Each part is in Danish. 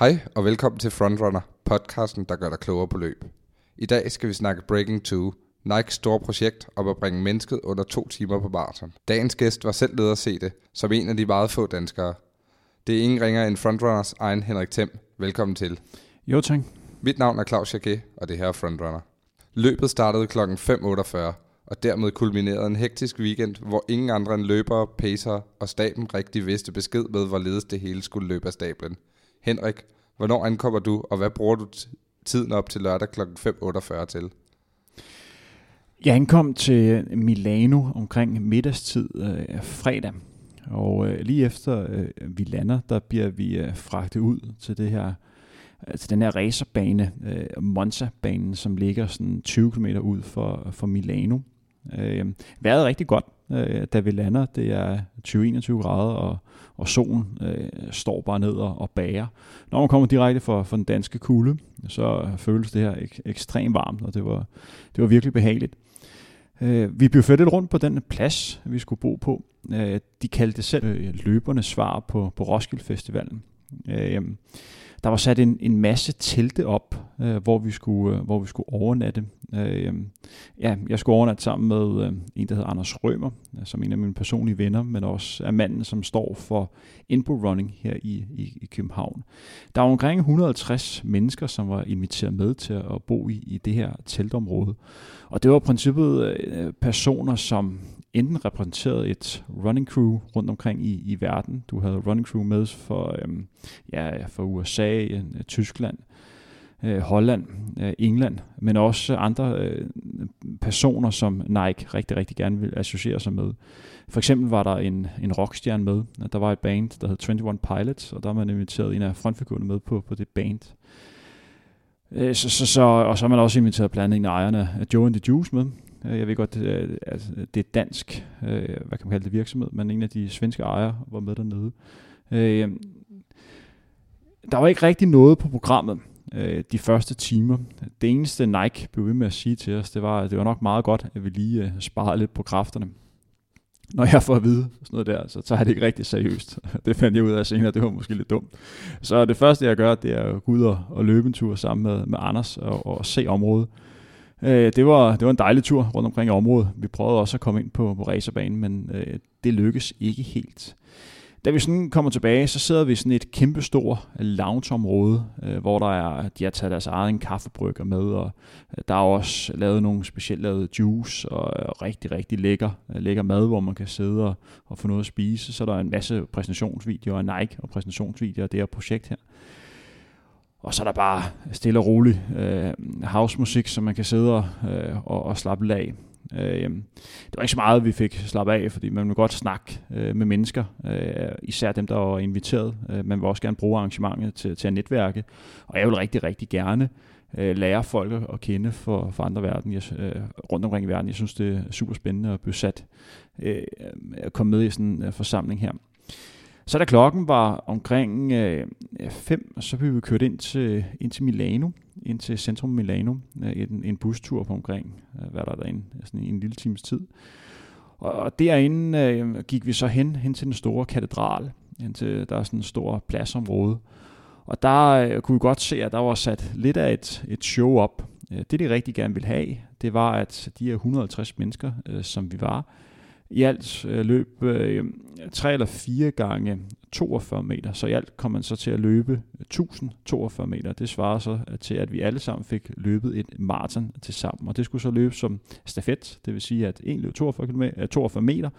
Hej og velkommen til Frontrunner, podcasten, der gør dig klogere på løb. I dag skal vi snakke Breaking 2, Nikes store projekt om at bringe mennesket under to timer på maraton. Dagens gæst var selv leder at se det, som en af de meget få danskere. Det er ingen ringer end Frontrunners egen Henrik Thiem. Velkommen til. Jo, tak. Mit navn er Claus Jacquet, og det her er Frontrunner. Løbet startede kl. 5.48, og dermed kulminerede en hektisk weekend, hvor ingen andre end løbere, pacer og staben rigtig vidste besked med, hvorledes det hele skulle løbe af stablen. Henrik, hvornår ankommer du, og hvad bruger du tiden op til lørdag kl. 5.48 til? Jeg ankom til Milano omkring middagstid øh, fredag, og øh, lige efter øh, vi lander, der bliver vi øh, fragtet ud til det her øh, til den her racerbane, øh, Monza-banen, som ligger sådan 20 km ud for, for Milano. Øh, vejret er rigtig godt, øh, da vi lander. Det er 20-21 grader, og, og solen øh, står bare ned og, og bager. Når man kommer direkte fra, fra den danske kulde, så føles det her ek, ekstremt varmt, og det var, det var virkelig behageligt. Øh, vi blev flyttet rundt på den plads, vi skulle bo på. Øh, de kaldte det selv øh, løbernes svar på, på Roskilde Festivalen. Øh, der var sat en, en masse telte op, øh, hvor, vi skulle, øh, hvor vi skulle overnatte. Øh, øhm, ja, jeg skulle overnatte sammen med øh, en, der hedder Anders Rømer, øh, som en af mine personlige venner, men også er manden, som står for Inbo Running her i, i, i København. Der var omkring 150 mennesker, som var inviteret med til at bo i, i det her teltområde. Og det var i princippet øh, personer, som enten repræsenterede et running crew rundt omkring i, i verden. Du havde running crew med for, øhm, ja, for USA, øh, Tyskland, øh, Holland, øh, England, men også andre øh, personer, som Nike rigtig, rigtig gerne vil associere sig med. For eksempel var der en, en rockstjerne med. Der var et band, der hed 21 Pilots, og der man inviteret en af frontfigurerne med på, på det band. Øh, så, så, så, og så har man også inviteret blandt andet en af ejerne af Joe and the Juice med. Øh, jeg ved godt, det er, altså, det er dansk, øh, hvad kan man kalde det, virksomhed, men en af de svenske ejere var med dernede. Øh, der var ikke rigtig noget på programmet de første timer. Det eneste Nike blev ved med at sige til os, det var, at det var nok meget godt, at vi lige sparede lidt på kræfterne når jeg får at vide sådan noget der, så tager jeg det ikke rigtig seriøst. Det fandt jeg ud af senere, det var måske lidt dumt. Så det første, jeg gør, det er at gå ud og, og løbe en tur sammen med, med Anders og, og se området. Øh, det, var, det var en dejlig tur rundt omkring i området. Vi prøvede også at komme ind på, på racerbanen, men øh, det lykkes ikke helt. Da vi sådan kommer tilbage, så sidder vi i sådan et kæmpestort øh, loungeområde, øh, hvor der er, de har taget deres egen kaffebrygger med, og øh, der er også lavet nogle specielt lavet juice og øh, rigtig, rigtig lækker, øh, lækker mad, hvor man kan sidde og, og få noget at spise. Så der er en masse præsentationsvideoer af Nike og præsentationsvideoer af det her projekt her. Og så er der bare stille og rolig øh, housemusik, som man kan sidde og, øh, og, og slappe af. Øh, det var ikke så meget, vi fik slappet af, fordi man vil godt snakke øh, med mennesker, øh, især dem, der var inviteret. Øh, man vil også gerne bruge arrangementet til, til at netværke, og jeg vil rigtig, rigtig gerne øh, lære folk at kende for, for andre verden, jeg, øh, rundt omkring i verden. Jeg synes, det er super spændende at blive sat, øh, at komme med i sådan en øh, forsamling her. Så da klokken var omkring 5, øh, så blev vi kørt ind til, ind til Milano, ind til centrum Milano, øh, en, en bustur på omkring, øh, hvad der er derinde, sådan en lille times tid. Og derinde øh, gik vi så hen, hen til den store katedral, hen til, der er sådan en stor pladsområde. Og der øh, kunne vi godt se, at der var sat lidt af et, et show op. Øh, det, de rigtig gerne ville have, det var, at de her 150 mennesker, øh, som vi var, i alt øh, løb øh, eller fire gange 42 meter. Så i alt kom man så til at løbe 1042 meter. Det svarer så øh, til, at vi alle sammen fik løbet et maraton til sammen. Og det skulle så løbe som stafet, det vil sige, at en løb 42, km, 42 meter,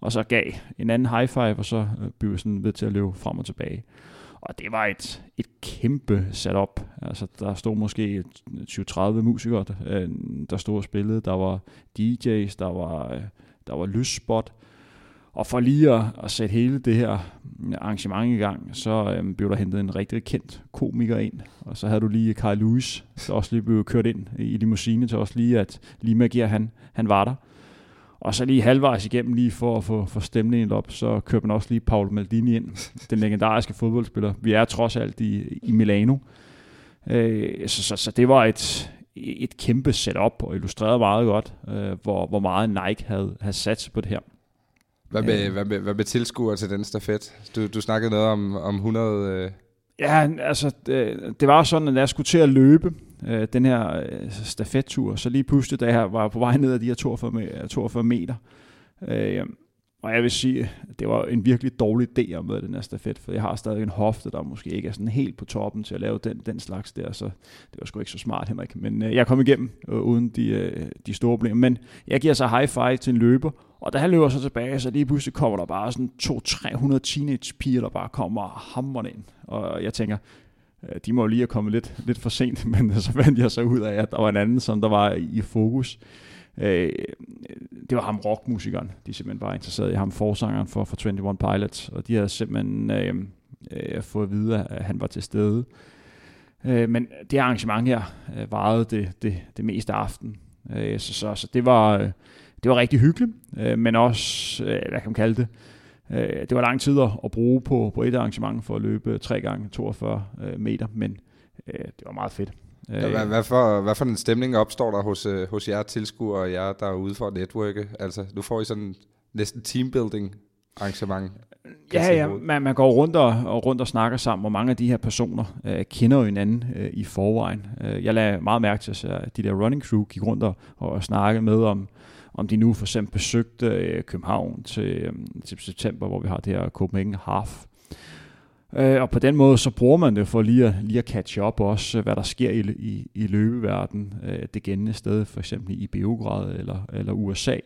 og så gav en anden high five, og så øh, blev vi sådan ved til at løbe frem og tilbage. Og det var et, et kæmpe setup. Altså, der stod måske 20-30 musikere, der, øh, der stod og spillede. Der var DJ's, der var øh, der var lysspot. Og for lige at, at sætte hele det her arrangement i gang, så øhm, blev der hentet en rigtig kendt komiker ind. Og så havde du lige Carl Lewis, der også lige blev kørt ind i limousine til også lige, at lige Magier, han, han var der. Og så lige halvvejs igennem, lige for at få, få stemningen op, så kørte man også lige Paul Maldini ind, den legendariske fodboldspiller. Vi er trods alt i, i Milano. Øh, så, så, så det var et, et kæmpe setup og illustrerede meget godt, øh, hvor, hvor meget Nike havde, havde sat på det her. Hvad med, øh. hvad med, hvad med tilskuer til den stafet? Du, du snakkede noget om, om 100... Øh Ja, altså, det, det var sådan, at jeg skulle til at løbe øh, den her øh, stafettur, så lige pludselig, da jeg var på vej ned ad de her 42, 42 meter, øh, og jeg vil sige, det var en virkelig dårlig idé at med den her stafet, for jeg har stadig en hofte, der måske ikke er sådan helt på toppen til at lave den, den slags der, så det var sgu ikke så smart, Henrik. Men øh, jeg kom igennem øh, uden de, øh, de store problemer. Men jeg giver så high five til en løber, og da han løber så tilbage, så lige pludselig kommer der bare sådan 200-300 teenage piger, der bare kommer hammerne ind. Og jeg tænker, øh, de må jo lige have kommet lidt, lidt for sent, men så fandt jeg så ud af, at der var en anden, som der var i fokus. Øh, det var ham rockmusikeren. De simpelthen bare interesseret i ham, forsangeren for, for 21 Pilots, og de havde simpelthen øh, øh, fået at vide, at han var til stede. Øh, men det arrangement her øh, varede det, det, det meste af aften. Øh, så, så, så det var... Øh, det var rigtig hyggeligt, øh, men også, øh, hvad kan man kalde det, øh, det var lang tid at bruge på, på et arrangement for at løbe 3 gange 42 øh, meter, men øh, det var meget fedt. Ja, hvad, hvad, for, hvad for en stemning opstår der hos, øh, hos jer tilskuere og jer, der er ude for at netværke? Altså, nu får I sådan næsten teambuilding arrangement. Ja, ja, man, man går rundt og, og rundt og snakker sammen, og mange af de her personer øh, kender jo hinanden øh, i forvejen. Øh, jeg lagde meget mærke til, at de der running crew gik rundt og, og snakkede med om, om de nu for eksempel besøgte øh, København til, øh, til september, hvor vi har det her Copenhagen Half. Øh, Øh, og på den måde, så bruger man det for lige at, lige at catch up også, hvad der sker i, i, i løbeverden øh, det gældende sted, for eksempel i Beograd eller, eller USA.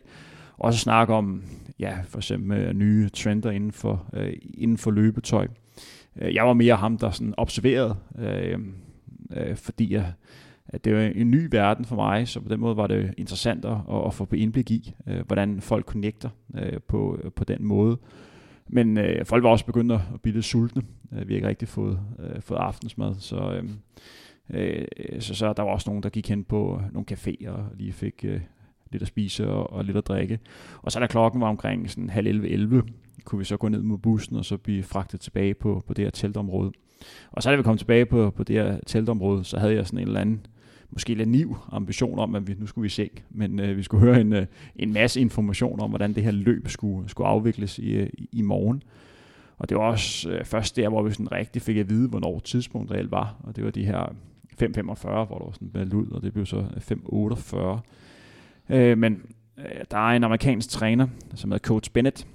Og så snakke om, ja, for eksempel øh, nye trender inden for, øh, inden for løbetøj. Øh, jeg var mere ham, der sådan observerede, øh, øh, fordi jeg, at det var en ny verden for mig, så på den måde var det interessant at, at få på indblik i, øh, hvordan folk connecter øh, på, på den måde. Men øh, folk var også begyndt at blive lidt sultne. Øh, vi har ikke rigtig fået, øh, fået aftensmad, så, øh, øh, så, så der var også nogen, der gik hen på nogle caféer og lige fik øh, lidt at spise og, og lidt at drikke. Og så da klokken var omkring sådan halv 11, 11, kunne vi så gå ned mod bussen og så blive fragtet tilbage på, på det her teltområde. Og så da vi kom tilbage på, på det her teltområde, så havde jeg sådan en eller anden måske lidt niv ambition om, at vi, nu skulle vi se, men øh, vi skulle høre en, øh, en masse information om, hvordan det her løb skulle, skulle afvikles i, øh, i, i morgen. Og det var også øh, først der, hvor vi sådan rigtig fik at vide, hvornår tidspunktet reelt var, og det var de her 5.45, hvor der var sådan valgt ud, og det blev så 5.48. Øh, men øh, der er en amerikansk træner, som hedder Coach Bennett,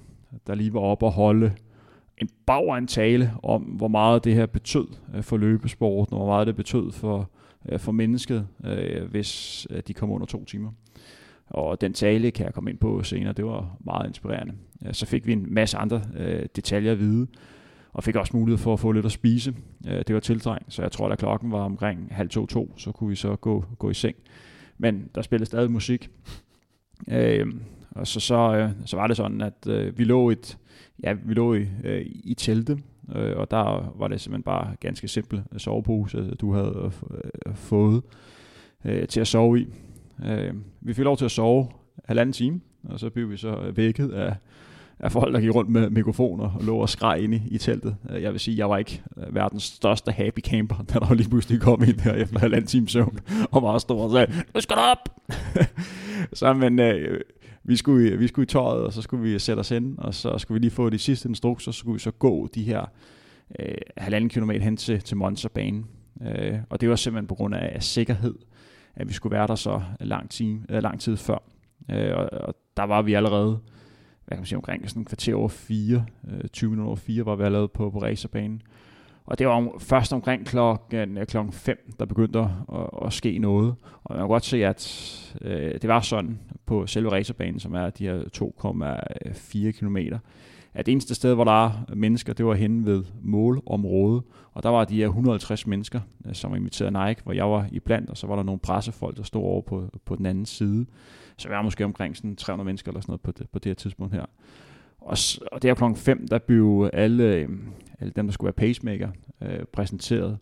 der lige var oppe og holde en bag en tale om, hvor meget det her betød øh, for løbesporten, og hvor meget det betød for, øh, for mennesket, øh, hvis øh, de kom under to timer. Og den tale kan jeg komme ind på senere, det var meget inspirerende. Så fik vi en masse andre øh, detaljer at vide, og fik også mulighed for at få lidt at spise. Øh, det var tiltrængt, så jeg tror, da klokken var omkring halv to, to, så kunne vi så gå, gå i seng. Men der spillede stadig musik. Øh, og så, så, øh, så var det sådan, at øh, vi lå et, ja, vi lå i, øh, i teltet, øh, og der var det simpelthen bare ganske simpel sovepose, du havde øh, øh, fået øh, til at sove i. Øh, vi fik lov til at sove halvanden time, og så blev vi så øh, vækket af, af folk, der gik rundt med mikrofoner og lå og skreg inde i, teltet. Øh, jeg vil sige, jeg var ikke verdens største happy camper, da der lige pludselig kom ind der efter halvanden time søvn, og var stor og sagde, nu skal du op! så men, øh, vi skulle, vi skulle i tøjet, og så skulle vi sætte os ind, og så skulle vi lige få de sidste instrukser, så skulle vi så gå de her øh, halvanden kilometer hen til, til Monsterbanen. Øh, og det var simpelthen på grund af, af sikkerhed, at vi skulle være der så lang, time, øh, lang tid før. Øh, og, og der var vi allerede hvad kan man sige, omkring sådan en kvarter over fire, øh, 20 minutter over fire, var vi allerede på, på racerbanen. Og det var om, først omkring klokken, øh, klokken 5, der begyndte at, at, at ske noget. Og man kan godt se, at øh, det var sådan på selve racerbanen, som er de her 2,4 km, at det eneste sted, hvor der er mennesker, det var henne ved målområdet. Og der var de her 150 mennesker, øh, som var inviteret Nike, hvor jeg var i blandt, og så var der nogle pressefolk, der stod over på, på den anden side. Så vi var måske omkring sådan 300 mennesker eller sådan noget på det, på det her tidspunkt her. Og, og det er klokken 5, der blev alle, øh, alle dem, der skulle være pacemaker, øh, præsenteret.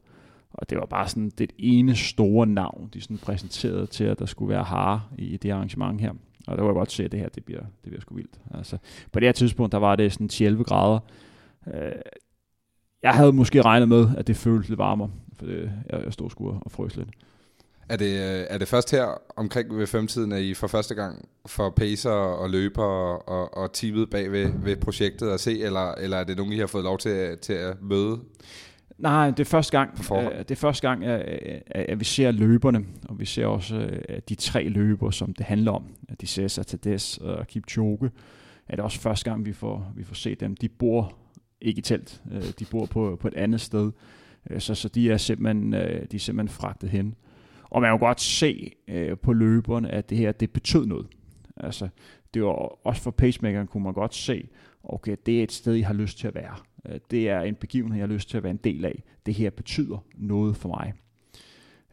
Og det var bare sådan det ene store navn, de sådan præsenterede til, at der skulle være hare i det arrangement her. Og der var jeg godt se, at det her det bliver, det bliver sgu vildt. Altså, på det her tidspunkt, der var det sådan 11 grader. Øh, jeg havde måske regnet med, at det føltes lidt varmere, for det, jeg, jeg stod sgu og frøs lidt. Er det, er det først her omkring ved femtiden, at I for første gang får pacer og løber og, og, og teamet bag ved, ved projektet at se, eller, eller er det nogen, I har fået lov til, til at møde? Nej, det er første gang, øh, det er første gang at, at, at vi ser løberne, og vi ser også øh, de tre løber, som det handler om. At de ser Satades og Kipchoge. Er det også første gang, vi får, vi får set dem. De bor ikke i telt, øh, de bor på, på et andet sted. Så, så de, er simpelthen, de er simpelthen fragtet hen. Og man kan godt se øh, på løberne, at det her, det betød noget. Altså, det var også for pacemakeren kunne man godt se, okay, det er et sted, jeg har lyst til at være. Øh, det er en begivenhed, jeg har lyst til at være en del af. Det her betyder noget for mig.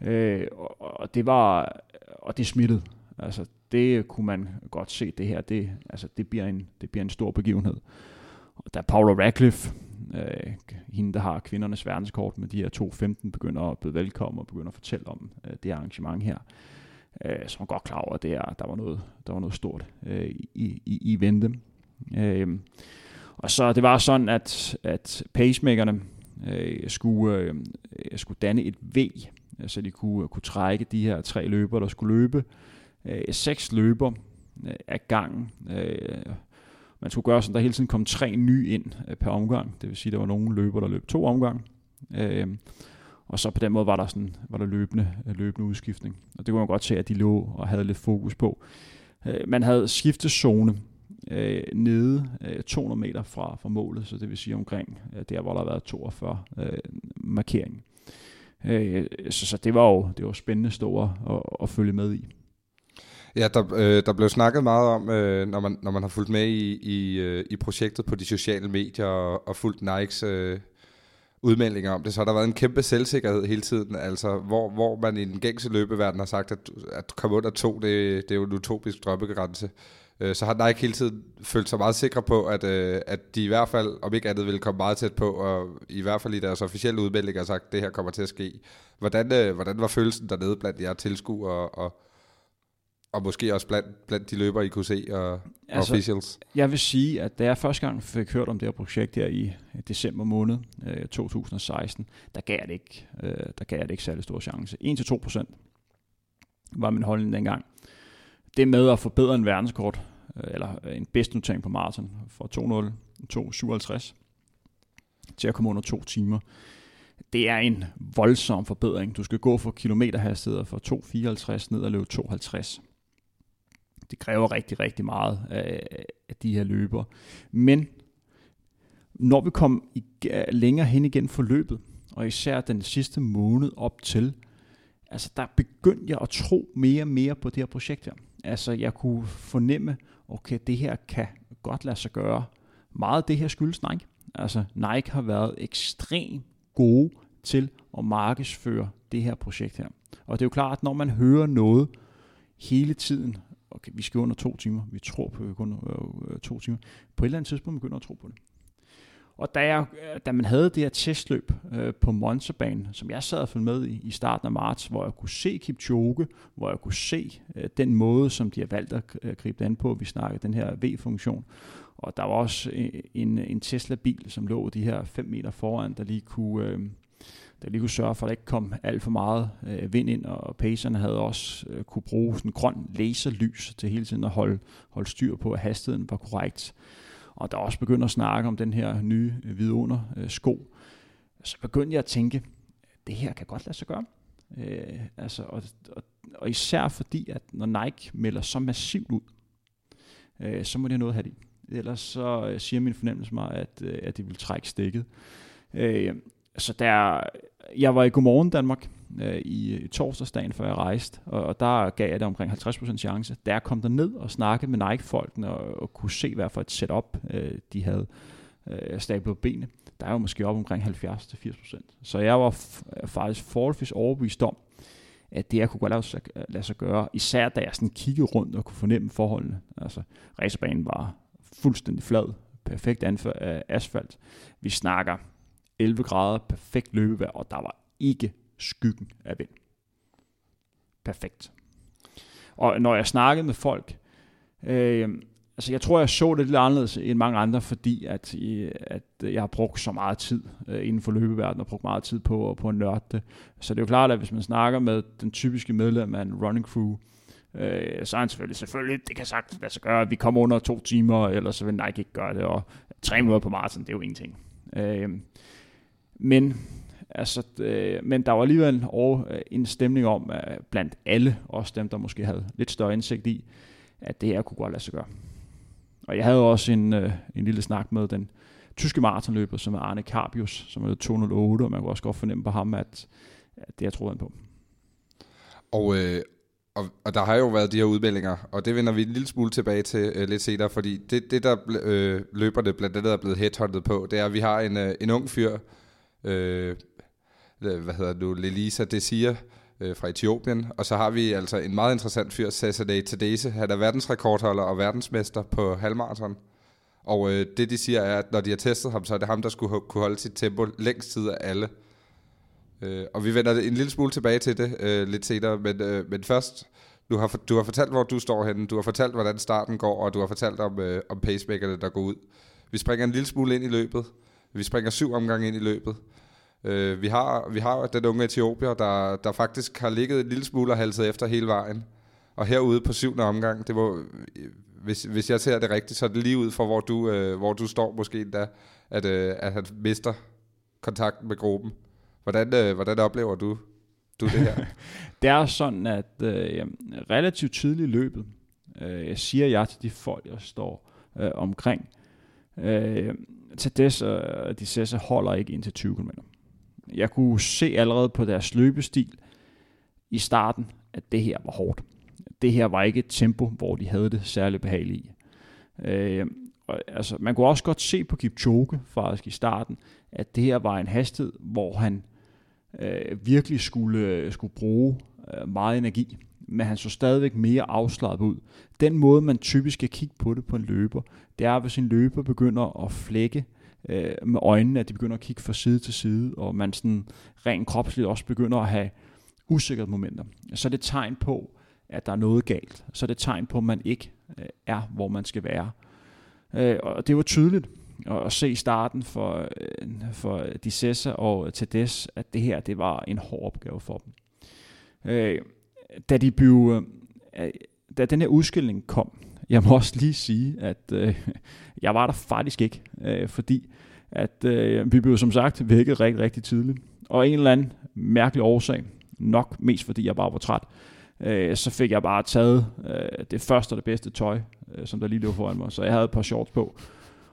Øh, og, og det var, og det smittede. Altså, det kunne man godt se, det her, det, altså, det, bliver, en, det bliver en stor begivenhed. Og er Paula Radcliffe, øh, hende der har kvindernes verdenskort med de her 2.15, begynder at byde velkommen og begynder at fortælle om øh, det arrangement her, øh, så er godt klar over, at det er, der, var noget, der var noget stort øh, i, i, i vente. Øh, og så det var sådan, at, at pacemakerne øh, skulle, øh, skulle danne et V, øh, så de kunne, kunne trække de her tre løber, der skulle løbe. Øh, seks løber øh, af gangen. Øh, man skulle gøre sådan, der hele tiden kom tre nye ind øh, per omgang. Det vil sige, der var nogle løber, der løb to omgang. Øh, og så på den måde var der, sådan, var der løbende, øh, løbende udskiftning. Og det kunne man godt se, at de lå og havde lidt fokus på. Øh, man havde skiftezone øh, nede øh, 200 meter fra, fra målet, så det vil sige omkring øh, der, hvor der har været 42 øh, markering. Øh, så, så det var jo det var spændende store at, at følge med i. Ja, der, øh, der blev snakket meget om, øh, når, man, når man har fulgt med i, i, øh, i projektet på de sociale medier og, og fulgt Nikes øh, udmeldinger om det, så har der været en kæmpe selvsikkerhed hele tiden, altså hvor, hvor man i den gængse løbeverden har sagt, at, at komme under to, det, det er jo en utopisk drømmegrænse. Øh, så har Nike hele tiden følt sig meget sikre på, at, øh, at de i hvert fald, om ikke andet, ville komme meget tæt på, og i hvert fald i deres officielle udmeldinger har sagt, at det her kommer til at ske. Hvordan, øh, hvordan var følelsen dernede blandt jer tilskuere og, og og måske også blandt, blandt de løbere, I kunne se, og, altså, officials. Jeg vil sige, at da jeg første gang fik hørt om det her projekt her i øh, december måned øh, 2016, der gav det ikke, øh, der gav det ikke særlig stor chance. 1-2 procent var min holdning dengang. Det med at forbedre en verdenskort, øh, eller en bedst notering på maraton fra 2.0, 2.57 til at komme under to timer, det er en voldsom forbedring. Du skal gå fra kilometerhastigheder fra 2.54 ned og løbe 2.50 det kræver rigtig, rigtig meget af, af de her løber. Men når vi kom i, længere hen igen for løbet, og især den sidste måned op til, altså der begyndte jeg at tro mere og mere på det her projekt her. Altså jeg kunne fornemme, okay, det her kan godt lade sig gøre. Meget af det her skyldes Nike. Altså Nike har været ekstremt gode til at markedsføre det her projekt her. Og det er jo klart, at når man hører noget hele tiden, okay, vi skal under to timer, vi tror på, vi kun øh, øh, to timer, på et eller andet tidspunkt begynder at tro på det. Og da, jeg, øh, da man havde det her testløb øh, på Monsterbanen, som jeg sad og følte med i, i starten af marts, hvor jeg kunne se Kipchoge, hvor jeg kunne se øh, den måde, som de har valgt at øh, gribe det an på, vi snakkede den her V-funktion, og der var også øh, en, en Tesla-bil, som lå de her 5 meter foran, der lige kunne, øh, der lige kunne sørge for, at der ikke kom alt for meget øh, vind ind, og pacerne havde også øh, kunne bruge sådan grøn laserlys til hele tiden at holde, holde styr på, at hastigheden var korrekt. Og der også begyndte at snakke om den her nye øh, vidunder øh, sko. Så begyndte jeg at tænke, det her kan godt lade sig gøre. Øh, altså, og, og, og især fordi, at når Nike melder så massivt ud, øh, så må det have noget at have det i. Ellers så øh, siger min fornemmelse mig, at, øh, at de vil trække stikket. Øh, så der, jeg var i Godmorgen Danmark øh, i, i torsdagsdagen, før jeg rejste, og, og der gav jeg det omkring 50% chance. Da jeg kom ned og snakkede med Nike-folkene og, og kunne se, hvad for et setup øh, de havde øh, stablet på benene, der er jo måske op omkring 70-80%. Så jeg var f- øh, faktisk forholdsvis overbevist om, at det her kunne godt lade sig, lade sig gøre, især da jeg sådan kiggede rundt og kunne fornemme forholdene. Altså, racerbanen var fuldstændig flad, perfekt øh, asfalt. Vi snakker 11 grader, perfekt løbevejr, og der var ikke skyggen af vind. Perfekt. Og når jeg snakkede med folk, øh, altså jeg tror, jeg så det lidt anderledes end mange andre, fordi at, øh, at jeg har brugt så meget tid øh, inden for løbeverdenen, og brugt meget tid på, på at nørde det. Så det er jo klart, at hvis man snakker med den typiske medlem af en running crew, øh, så er han selvfølgelig, selvfølgelig, det kan sagt lade sig gøre, at vi kommer under to timer, eller så vil Nike ikke gøre det, og tre minutter på maraton, det er jo ingenting. Øh, men Altså, øh, men der var alligevel over, øh, en stemning om, øh, blandt alle, også dem, der måske havde lidt større indsigt i, at det her kunne godt lade sig gøre. Og jeg havde også en, øh, en lille snak med den tyske maratonløber, som er Arne Karbius, som er 208, og man kunne også godt fornemme på ham, at, at det jeg troede han på. Og, øh, og, og der har jo været de her udmeldinger, og det vender vi en lille smule tilbage til øh, lidt senere, fordi det, det der øh, løberne blandt andet er blevet headhunted på, det er, at vi har en, øh, en ung fyr, Øh, øh, hvad hedder du, Lelisa Desir, øh, fra Etiopien, og så har vi altså en meget interessant fyr, Cesare Tadese. Han er verdensrekordholder og verdensmester på halvmarathon. Og øh, det de siger er, at når de har testet ham, så er det ham, der skulle kunne holde sit tempo længst tid af alle. Øh, og vi vender en lille smule tilbage til det øh, lidt senere, men, øh, men først, du har, du har fortalt, hvor du står henne, du har fortalt, hvordan starten går, og du har fortalt om, øh, om pacemakerne, der går ud. Vi springer en lille smule ind i løbet. Vi springer syv omgange ind i løbet. Øh, vi, har, vi har den unge etiopier, der, der faktisk har ligget en lille smule og halset efter hele vejen. Og herude på syvende omgang, det var, hvis, hvis jeg ser det rigtigt, så er det lige ud fra, hvor du, øh, hvor du står måske endda, at, øh, at han mister kontakten med gruppen. Hvordan, øh, hvordan oplever du, du det her? det er sådan, at øh, relativt tidligt i løbet, øh, jeg siger jeg til de folk, jeg står øh, omkring, øh, til det, og de ser, holder ikke ind til 20 km. Jeg kunne se allerede på deres løbestil i starten, at det her var hårdt. Det her var ikke et tempo, hvor de havde det særligt behageligt i. Øh, og, altså, man kunne også godt se på Kipchoge faktisk i starten, at det her var en hastighed, hvor han øh, virkelig skulle, øh, skulle bruge øh, meget energi, men han så stadigvæk mere afslappet ud. Den måde, man typisk skal kigge på det på en løber, det er, hvis en løber begynder at flække øh, med øjnene, at de begynder at kigge fra side til side, og man sådan rent kropsligt også begynder at have usikre momenter. Så er det tegn på, at der er noget galt. Så er det tegn på, at man ikke øh, er, hvor man skal være. Øh, og det var tydeligt at se starten for, øh, for Dissessa og Tedes, at det her det var en hård opgave for dem. Øh, da de blev, øh, øh da den her udskilling kom, jeg må også lige sige, at øh, jeg var der faktisk ikke, øh, fordi at øh, vi blev som sagt vækket rigtig, rigtig tidligt. Og en eller anden mærkelig årsag, nok mest fordi jeg bare var træt, øh, så fik jeg bare taget øh, det første og det bedste tøj, øh, som der lige lå foran mig. Så jeg havde et par shorts på,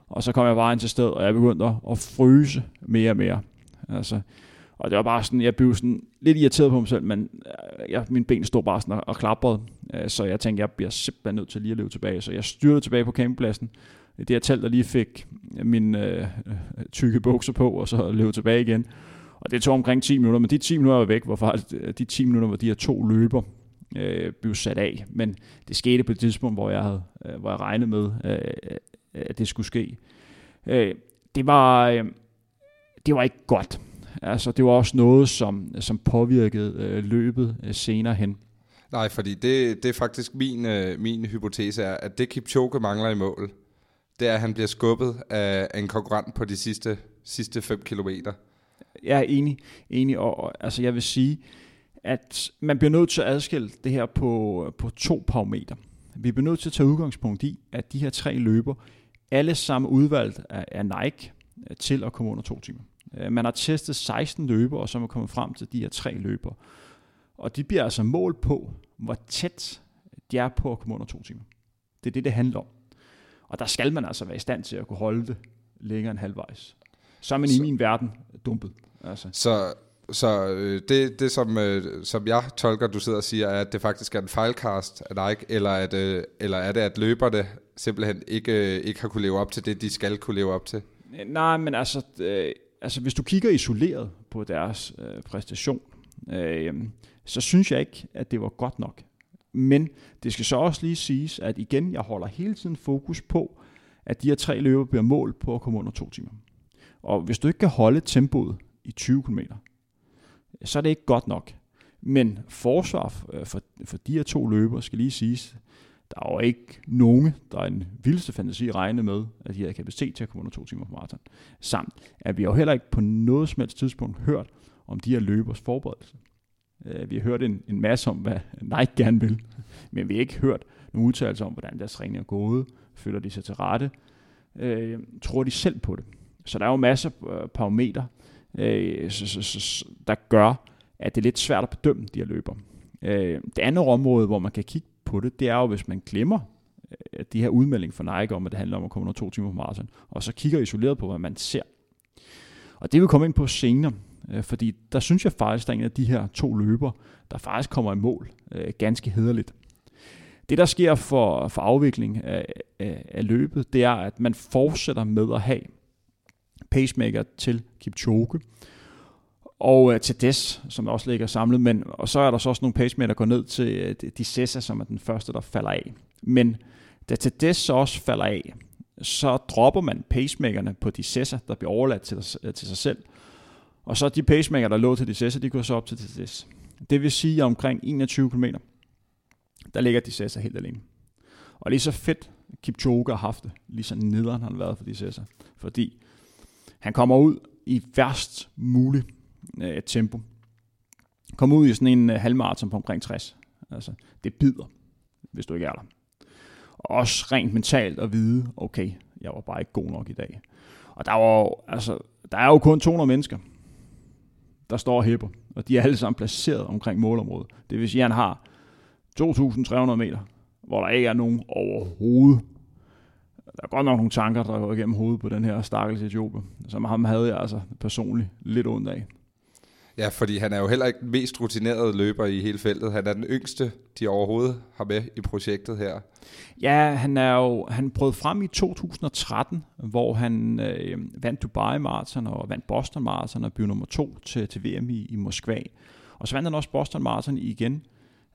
og så kom jeg bare ind til sted, og jeg begyndte at, at fryse mere og mere. Altså, og det var bare sådan, jeg blev sådan lidt irriteret på mig selv, men øh, jeg, min ben stod bare sådan og, og klaprede. Øh, så jeg tænkte, jeg bliver simpelthen nødt til lige at løbe tilbage. Så jeg styrte tilbage på campingpladsen. Det her telt, der lige fik min øh, øh, tykke bukser på, og så løb tilbage igen. Og det tog omkring 10 minutter, men de 10 minutter var væk, hvor faktisk de 10 minutter, hvor de her to løber øh, blev sat af. Men det skete på et tidspunkt, hvor jeg, havde, øh, hvor jeg regnede med, øh, at det skulle ske. Øh, det var... Øh, det var ikke godt. Altså, det var også noget, som, som påvirkede øh, løbet øh, senere hen. Nej, fordi det, det er faktisk min, øh, min hypotese er, at det Kipchoge mangler i mål, det er, at han bliver skubbet af, af en konkurrent på de sidste, sidste 5 kilometer. Jeg er enig, enig og, og altså jeg vil sige, at man bliver nødt til at adskille det her på, på to parametre. Vi bliver nødt til at tage udgangspunkt i, at de her tre løber, alle sammen udvalgt af, af Nike til at komme under to timer. Øh, man har testet 16 løber, og så er man kommet frem til de her tre løber. Og de bliver altså målt på, hvor tæt de er på at komme under to timer. Det er det, det handler om. Og der skal man altså være i stand til at kunne holde det længere end halvvejs. Så er man så, i min verden dumpet. Altså. Så, så øh, det, det som, øh, som jeg tolker, du sidder og siger, er, at det faktisk er en fejlcast af Nike, eller, at, eller er det, at løberne simpelthen ikke, ikke har kunne leve op til det, de skal kunne leve op til? Nej, men altså, altså hvis du kigger isoleret på deres øh, præstation, øh, så synes jeg ikke, at det var godt nok. Men det skal så også lige siges, at igen, jeg holder hele tiden fokus på, at de her tre løber bliver mål på at komme under to timer. Og hvis du ikke kan holde tempoet i 20 km, så er det ikke godt nok. Men forsvar øh, for, for de her to løber skal lige siges, der er jo ikke nogen, der er en vildeste fantasi regne med, at de havde kapacitet til at komme under to timer på maraton. Samt at vi har jo heller ikke på noget som helst tidspunkt hørt om de her løbers forberedelse. Øh, vi har hørt en, en masse om, hvad Nike gerne vil, men vi har ikke hørt nogen udtalelser om, hvordan deres træning er gået, føler de sig til rette, øh, tror de selv på det. Så der er jo masser af parametre, øh, så, så, så, der gør, at det er lidt svært at bedømme de her løber. Øh, det andet område, hvor man kan kigge på det, det er jo, hvis man glemmer øh, de her udmelding fra Nike om, at det handler om at komme under to timer på maraton, og så kigger isoleret på, hvad man ser. Og det vil komme ind på senere, øh, fordi der synes jeg faktisk, der er en af de her to løber, der faktisk kommer i mål øh, ganske hederligt. Det, der sker for, for afvikling af, af, af løbet, det er, at man fortsætter med at have pacemaker til Kipchoge, og øh, til Des, som også ligger samlet, men, og så er der så også nogle pacemaker, der går ned til øh, de Cessa, som er den første, der falder af. Men da til Des så også falder af, så dropper man pacemakerne på de Cessa, der bliver overladt til, øh, til sig selv, og så de pacemaker, der lå til de Cessa, de går så op til Des. Det vil sige, at omkring 21 km, der ligger de Cessa helt alene. Og lige så fedt Kipchoge har haft det, lige så nederen han har været for de Cessa. Fordi han kommer ud i værst mulig øh, tempo. Kom ud i sådan en øh, halvmarathon på omkring 60. Altså, det bider, hvis du ikke er der. Og også rent mentalt at vide, okay, jeg var bare ikke god nok i dag. Og der, var, altså, der er jo kun 200 mennesker, der står og hæpper, og de er alle sammen placeret omkring målområdet. Det vil sige, at han har 2.300 meter, hvor der ikke er nogen overhovedet. Der er godt nok nogle tanker, der går igennem hovedet på den her stakkels Etiopier, som ham havde jeg altså personligt lidt ondt af. Ja, fordi han er jo heller ikke den mest rutinerede løber i hele feltet. Han er den yngste, de overhovedet har med i projektet her. Ja, han er jo han brød frem i 2013, hvor han øh, vandt Dubai Marathon og vandt Boston Marathon og blev nummer to til, til VM i, i Moskva. Og så vandt han også Boston Marathon igen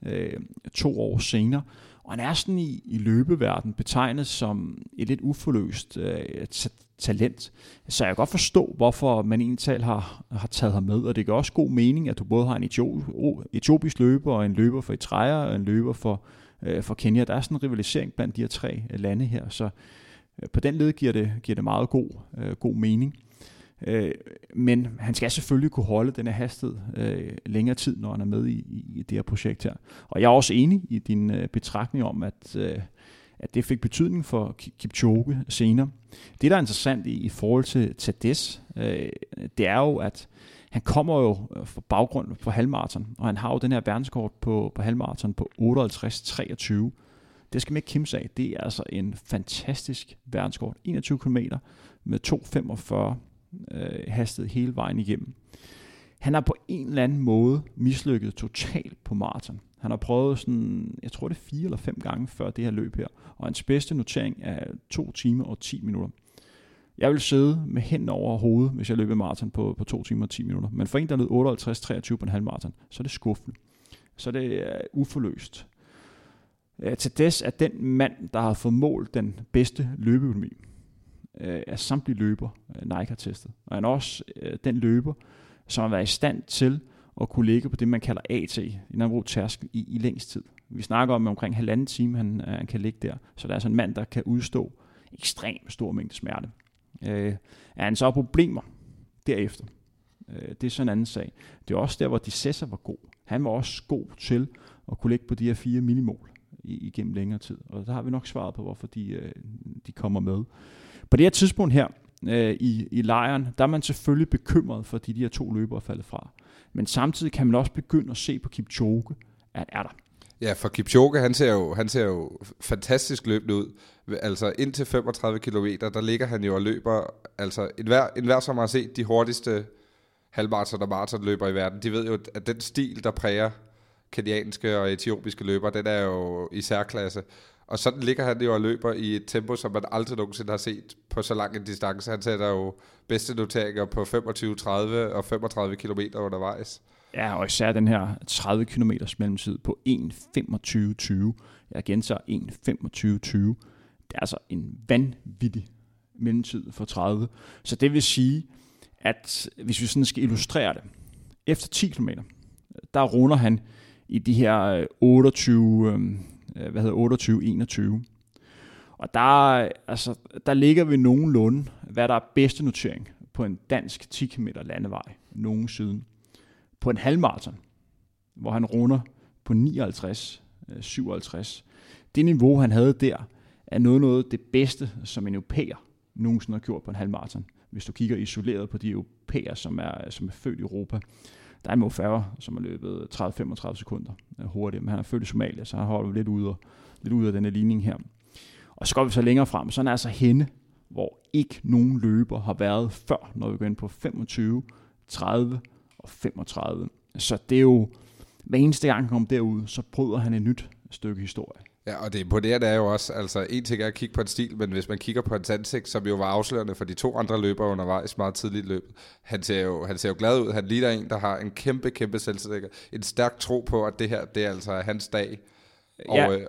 øh, to år senere. Og han er sådan i, i løbeverden betegnet som et lidt uforløst øh, talent. Så jeg kan godt forstå, hvorfor man egentlig har, har taget ham med. Og det gør også god mening, at du både har en etiopisk løber, og en løber for Eritrea, og en løber for, øh, for Kenya. Der er sådan en rivalisering blandt de her tre øh, lande her. Så øh, på den led giver det, giver det meget god, øh, god mening. Øh, men han skal selvfølgelig kunne holde den her hastighed øh, længere tid, når han er med i, i det her projekt her. Og jeg er også enig i din øh, betragtning om, at, øh, at det fik betydning for Kipchoge senere. Det, der er interessant i, i forhold til Tades, øh, det er jo, at han kommer jo øh, fra baggrund på halvmarathon, og han har jo den her verdenskort på, på halvmarathon på 58-23. Det skal man ikke kimse af. Det er altså en fantastisk verdenskort. 21 km med 2,45 øh, hastet hele vejen igennem. Han har på en eller anden måde mislykket totalt på maraton. Han har prøvet sådan, jeg tror det er fire eller fem gange før det her løb her, og hans bedste notering er 2 timer og 10 minutter. Jeg vil sidde med hænden over hovedet, hvis jeg løber maraton på, på 2 timer og 10 minutter. Men for en, der løb 58-23 på en halv maraton, så er det skuffende. Så er det er uforløst. Øh, til des er den mand, der har fået målt den bedste løbeøkonomi øh, af samtlige løber, øh, Nike har testet. Og han er også øh, den løber, som har været i stand til at kunne ligge på det, man kalder AT, en anden tærskel, i, i længst tid. Vi snakker om omkring halvanden time, han, øh, han kan ligge der. Så der er altså en mand, der kan udstå ekstremt stor mængde smerte. Øh, er han så problemer derefter? Øh, det er sådan en anden sag. Det er også der, hvor Dissessa var god. Han var også god til at kunne ligge på de her fire millimol igennem længere tid. Og der har vi nok svaret på, hvorfor de, øh, de kommer med. På det her tidspunkt her øh, i, i lejren, der er man selvfølgelig bekymret, fordi de her to løbere er faldet fra. Men samtidig kan man også begynde at se på Kipchoge, at er der. Ja, for Kipchoge, han ser jo, han ser jo fantastisk løbende ud. Altså indtil 35 km, der ligger han jo og løber, altså enhver, enhver som har set de hurtigste halvmarathon og maratonløber i verden, de ved jo, at den stil, der præger kenyanske og etiopiske løbere, den er jo i særklasse. Og sådan ligger han jo og løber i et tempo, som man aldrig nogensinde har set på så lang en distance. Han sætter jo bedste noteringer på 25, 30 og 35 km undervejs. Ja, og især den her 30 km mellemtid på 1.25.20. Jeg gentager 1.25.20. Det er altså en vanvittig mellemtid for 30. Så det vil sige, at hvis vi sådan skal illustrere det, efter 10 km, der runder han i de her øh, 28, Øh, hvad hedder 28-21. Og der, altså, der ligger vi nogenlunde, hvad der er bedste notering på en dansk 10 km landevej nogensinde. På en halvmarathon, hvor han runder på 59, 57. Øh, det niveau, han havde der, er noget noget det bedste, som en europæer nogensinde har gjort på en halvmarathon. Hvis du kigger isoleret på de europæer, som er, som er født i Europa, der er Mo Farah, som har løbet 30-35 sekunder øh, hurtigt, men han er født i Somalia, så han holder lidt ude, lidt ude af denne ligning her. Og så går vi så længere frem, så er altså hende, hvor ikke nogen løber har været før, når vi går ind på 25, 30 og 35. Så det er jo, hver eneste gang han kommer derud, så bryder han et nyt stykke historie. Ja, og det imponerende er jo også, altså en ting er at kigge på en stil, men hvis man kigger på hans ansigt, som jo var afslørende for de to andre løbere undervejs meget tidligt løbet, han ser jo, han ser jo glad ud. Han ligner en, der har en kæmpe, kæmpe selvsikker, en stærk tro på, at det her, det er altså hans dag. Og, ja, øh,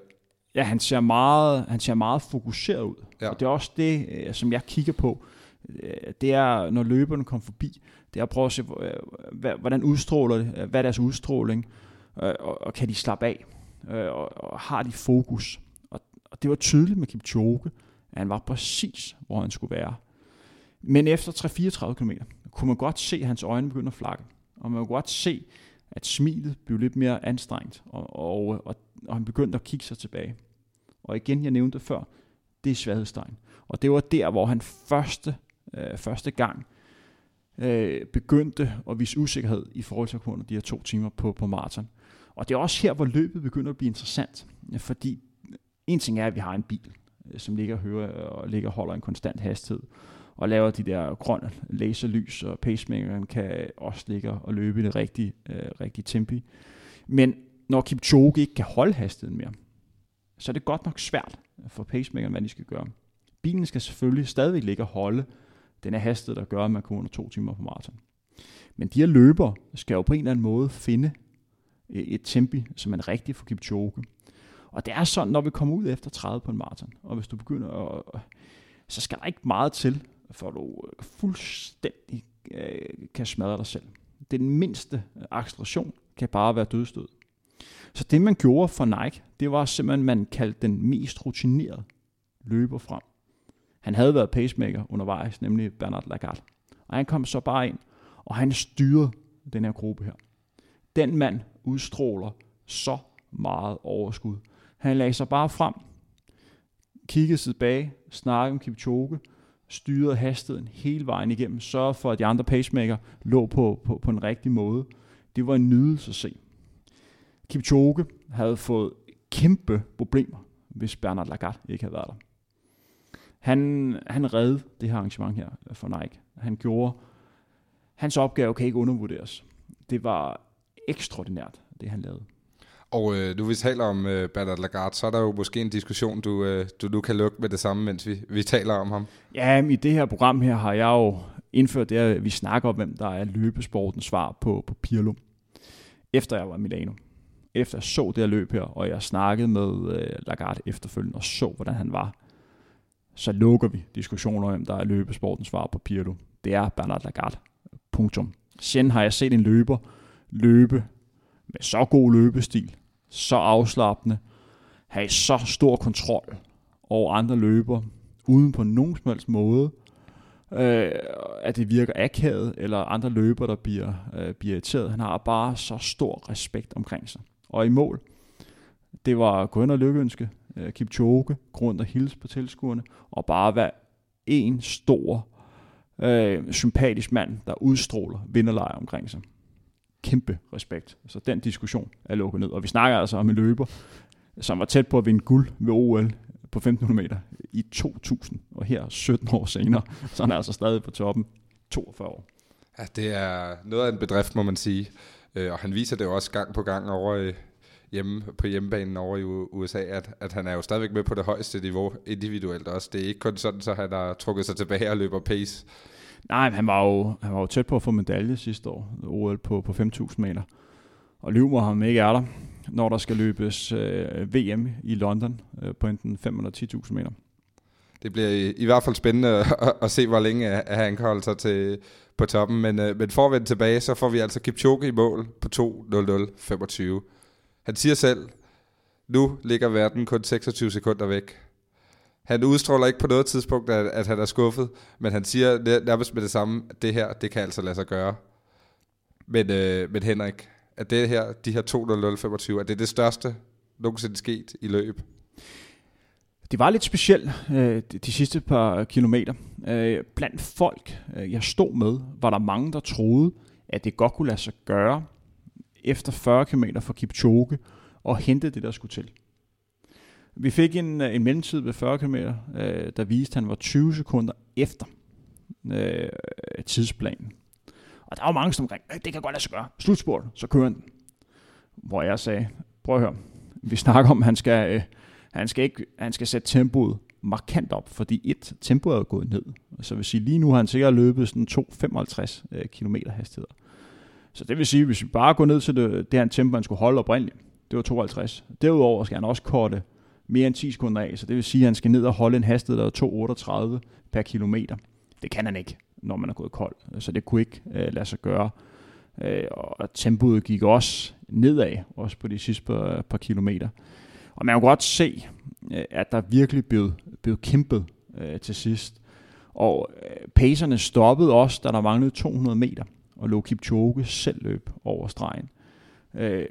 ja han, ser meget, han ser meget fokuseret ud. Ja. Og det er også det, øh, som jeg kigger på. Øh, det er, når løberne kommer forbi, det er at prøve at se, hvordan udstråler det, hvad er deres udstråling, og, og kan de slappe af øh, og, og har de fokus. Og, og det var tydeligt med Kipchoge, at han var præcis, hvor han skulle være. Men efter 3-34 km, kunne man godt se, at hans øjne begyndte at flakke. Og man kunne godt se, at smilet blev lidt mere anstrengt, og, og, og, og han begyndte at kigge sig tilbage. Og igen, jeg nævnte før, det er svaghedstegn. Og det var der, hvor han første, øh, første gang øh, begyndte at vise usikkerhed i forhold til at kunne de her to timer på, på maraton. Og det er også her, hvor løbet begynder at blive interessant, fordi en ting er, at vi har en bil, øh, som ligger og, hører, øh, og ligger og holder en konstant hastighed, og laver de der grønne laserlys, og pacemakeren kan også ligge og løbe i det rigtige, øh, rigtige tempi. Men når Kipchoge ikke kan holde hastigheden mere, så er det godt nok svært for pacemakeren, hvad de skal gøre. Bilen skal selvfølgelig stadigvæk ligge og holde den her hastighed, der gør, at man kommer under to timer på maraton. Men de her løber skal jo på en eller anden måde finde Øh, et tempi, som er rigtig for Kipchoge. Og det er sådan, når vi kommer ud efter 30 på en maraton, og hvis du begynder at, øh, så skal der ikke meget til, for du øh, fuldstændig øh, kan smadre dig selv. Den mindste acceleration kan bare være dødstød. Så det man gjorde for Nike, det var simpelthen, man kaldte den mest rutinerede løber frem. Han havde været pacemaker undervejs, nemlig Bernard Lagarde. Og han kom så bare ind, og han styrede den her gruppe her. Den mand udstråler så meget overskud. Han lagde sig bare frem, kiggede tilbage, snakkede om Kipchoge, styrede hastigheden hele vejen igennem, sørgede for, at de andre pacemaker lå på, på, på en rigtig måde. Det var en nydelse at se. Kipchoge havde fået kæmpe problemer, hvis Bernard Lagarde ikke havde været der. Han, han redde det her arrangement her for Nike. Han gjorde, hans opgave kan ikke undervurderes. Det var ekstraordinært, det han lavede. Og øh, nu vi taler om øh, Bernard Lagarde, så er der jo måske en diskussion, du, øh, du nu kan lukke med det samme, mens vi, vi taler om ham. Ja, i det her program her har jeg jo indført det, at vi snakker om, hvem der er løbesportens svar på, på Pirlo. Efter jeg var i Milano. Efter jeg så det her løb her, og jeg snakkede med øh, Lagarde efterfølgende og så, hvordan han var, så lukker vi diskussioner om, hvem der er løbesportens svar på Pirlo. Det er Bernard Lagarde. Punktum. Sjældent har jeg set en løber, løbe med så god løbestil, så afslappende, have så stor kontrol over andre løber, uden på nogen som helst måde, øh, at det virker akavet, eller andre løber, der bliver, øh, bliver irriteret. Han har bare så stor respekt omkring sig. Og i mål, det var gå ind og lykkeønske øh, Kipchoge, grund og hils på tilskuerne, og bare være en stor, øh, sympatisk mand, der udstråler vinderlejr omkring sig kæmpe respekt. Så den diskussion er lukket ned. Og vi snakker altså om en løber, som var tæt på at vinde guld ved OL på 1500 meter i 2000, og her 17 år senere, så han er altså stadig på toppen 42 år. Ja, det er noget af en bedrift, må man sige. Øh, og han viser det jo også gang på gang over øh, hjemme, på hjemmebanen over i USA, at, at han er jo stadigvæk med på det højeste niveau individuelt også. Det er ikke kun sådan, så han har trukket sig tilbage og løber pace. Nej, han var, jo, han var jo tæt på at få medalje sidste år, OL på, på 5.000 meter. Og lyver ham ikke er der, når der skal løbes øh, VM i London øh, på enten 5 eller 10.000 meter. Det bliver i, i hvert fald spændende at, at se, hvor længe at han kan holde sig til, på toppen. Men, øh, men for at vende tilbage, så får vi altså Kipchoge i mål på 2.00.25. Han siger selv, nu ligger verden kun 26 sekunder væk han udstråler ikke på noget tidspunkt, at, at han er skuffet, men han siger nærmest med det samme, at det her, det kan altså lade sig gøre. Men, øh, men Henrik, at det her, de her 2.00.25, er det det største nogensinde sket i løb? Det var lidt specielt øh, de, de sidste par kilometer. Øh, blandt folk, øh, jeg stod med, var der mange, der troede, at det godt kunne lade sig gøre efter 40 km fra Kipchoge og hente det, der skulle til. Vi fik en, øh, en mellemtid ved 40 km, øh, der viste, at han var 20 sekunder efter øh, tidsplanen. Og der var mange, som omkring, øh, det kan godt lade sig gøre. Slutspurt, så kører han Hvor jeg sagde, prøv at høre, vi snakker om, at han skal, øh, han skal, ikke, han skal sætte tempoet markant op, fordi et, tempoet er gået ned. Så vil sige, lige nu har han sikkert løbet sådan 2,55 øh, km hastigheder. Så det vil sige, hvis vi bare går ned til det, det her tempo, han skulle holde oprindeligt, det var 52. Derudover skal han også korte mere end 10 sekunder af, så det vil sige, at han skal ned og holde en hastighed, der er 2,38 per kilometer. Det kan han ikke, når man er gået kold, så det kunne ikke øh, lade sig gøre. Øh, og tempoet gik også nedad, også på de sidste par, par kilometer. Og man kan godt se, øh, at der virkelig blev, blev kæmpet øh, til sidst. Og øh, pacerne stoppede også, da der manglede 200 meter, og lå Kipchoge selv løb over stregen. Øh,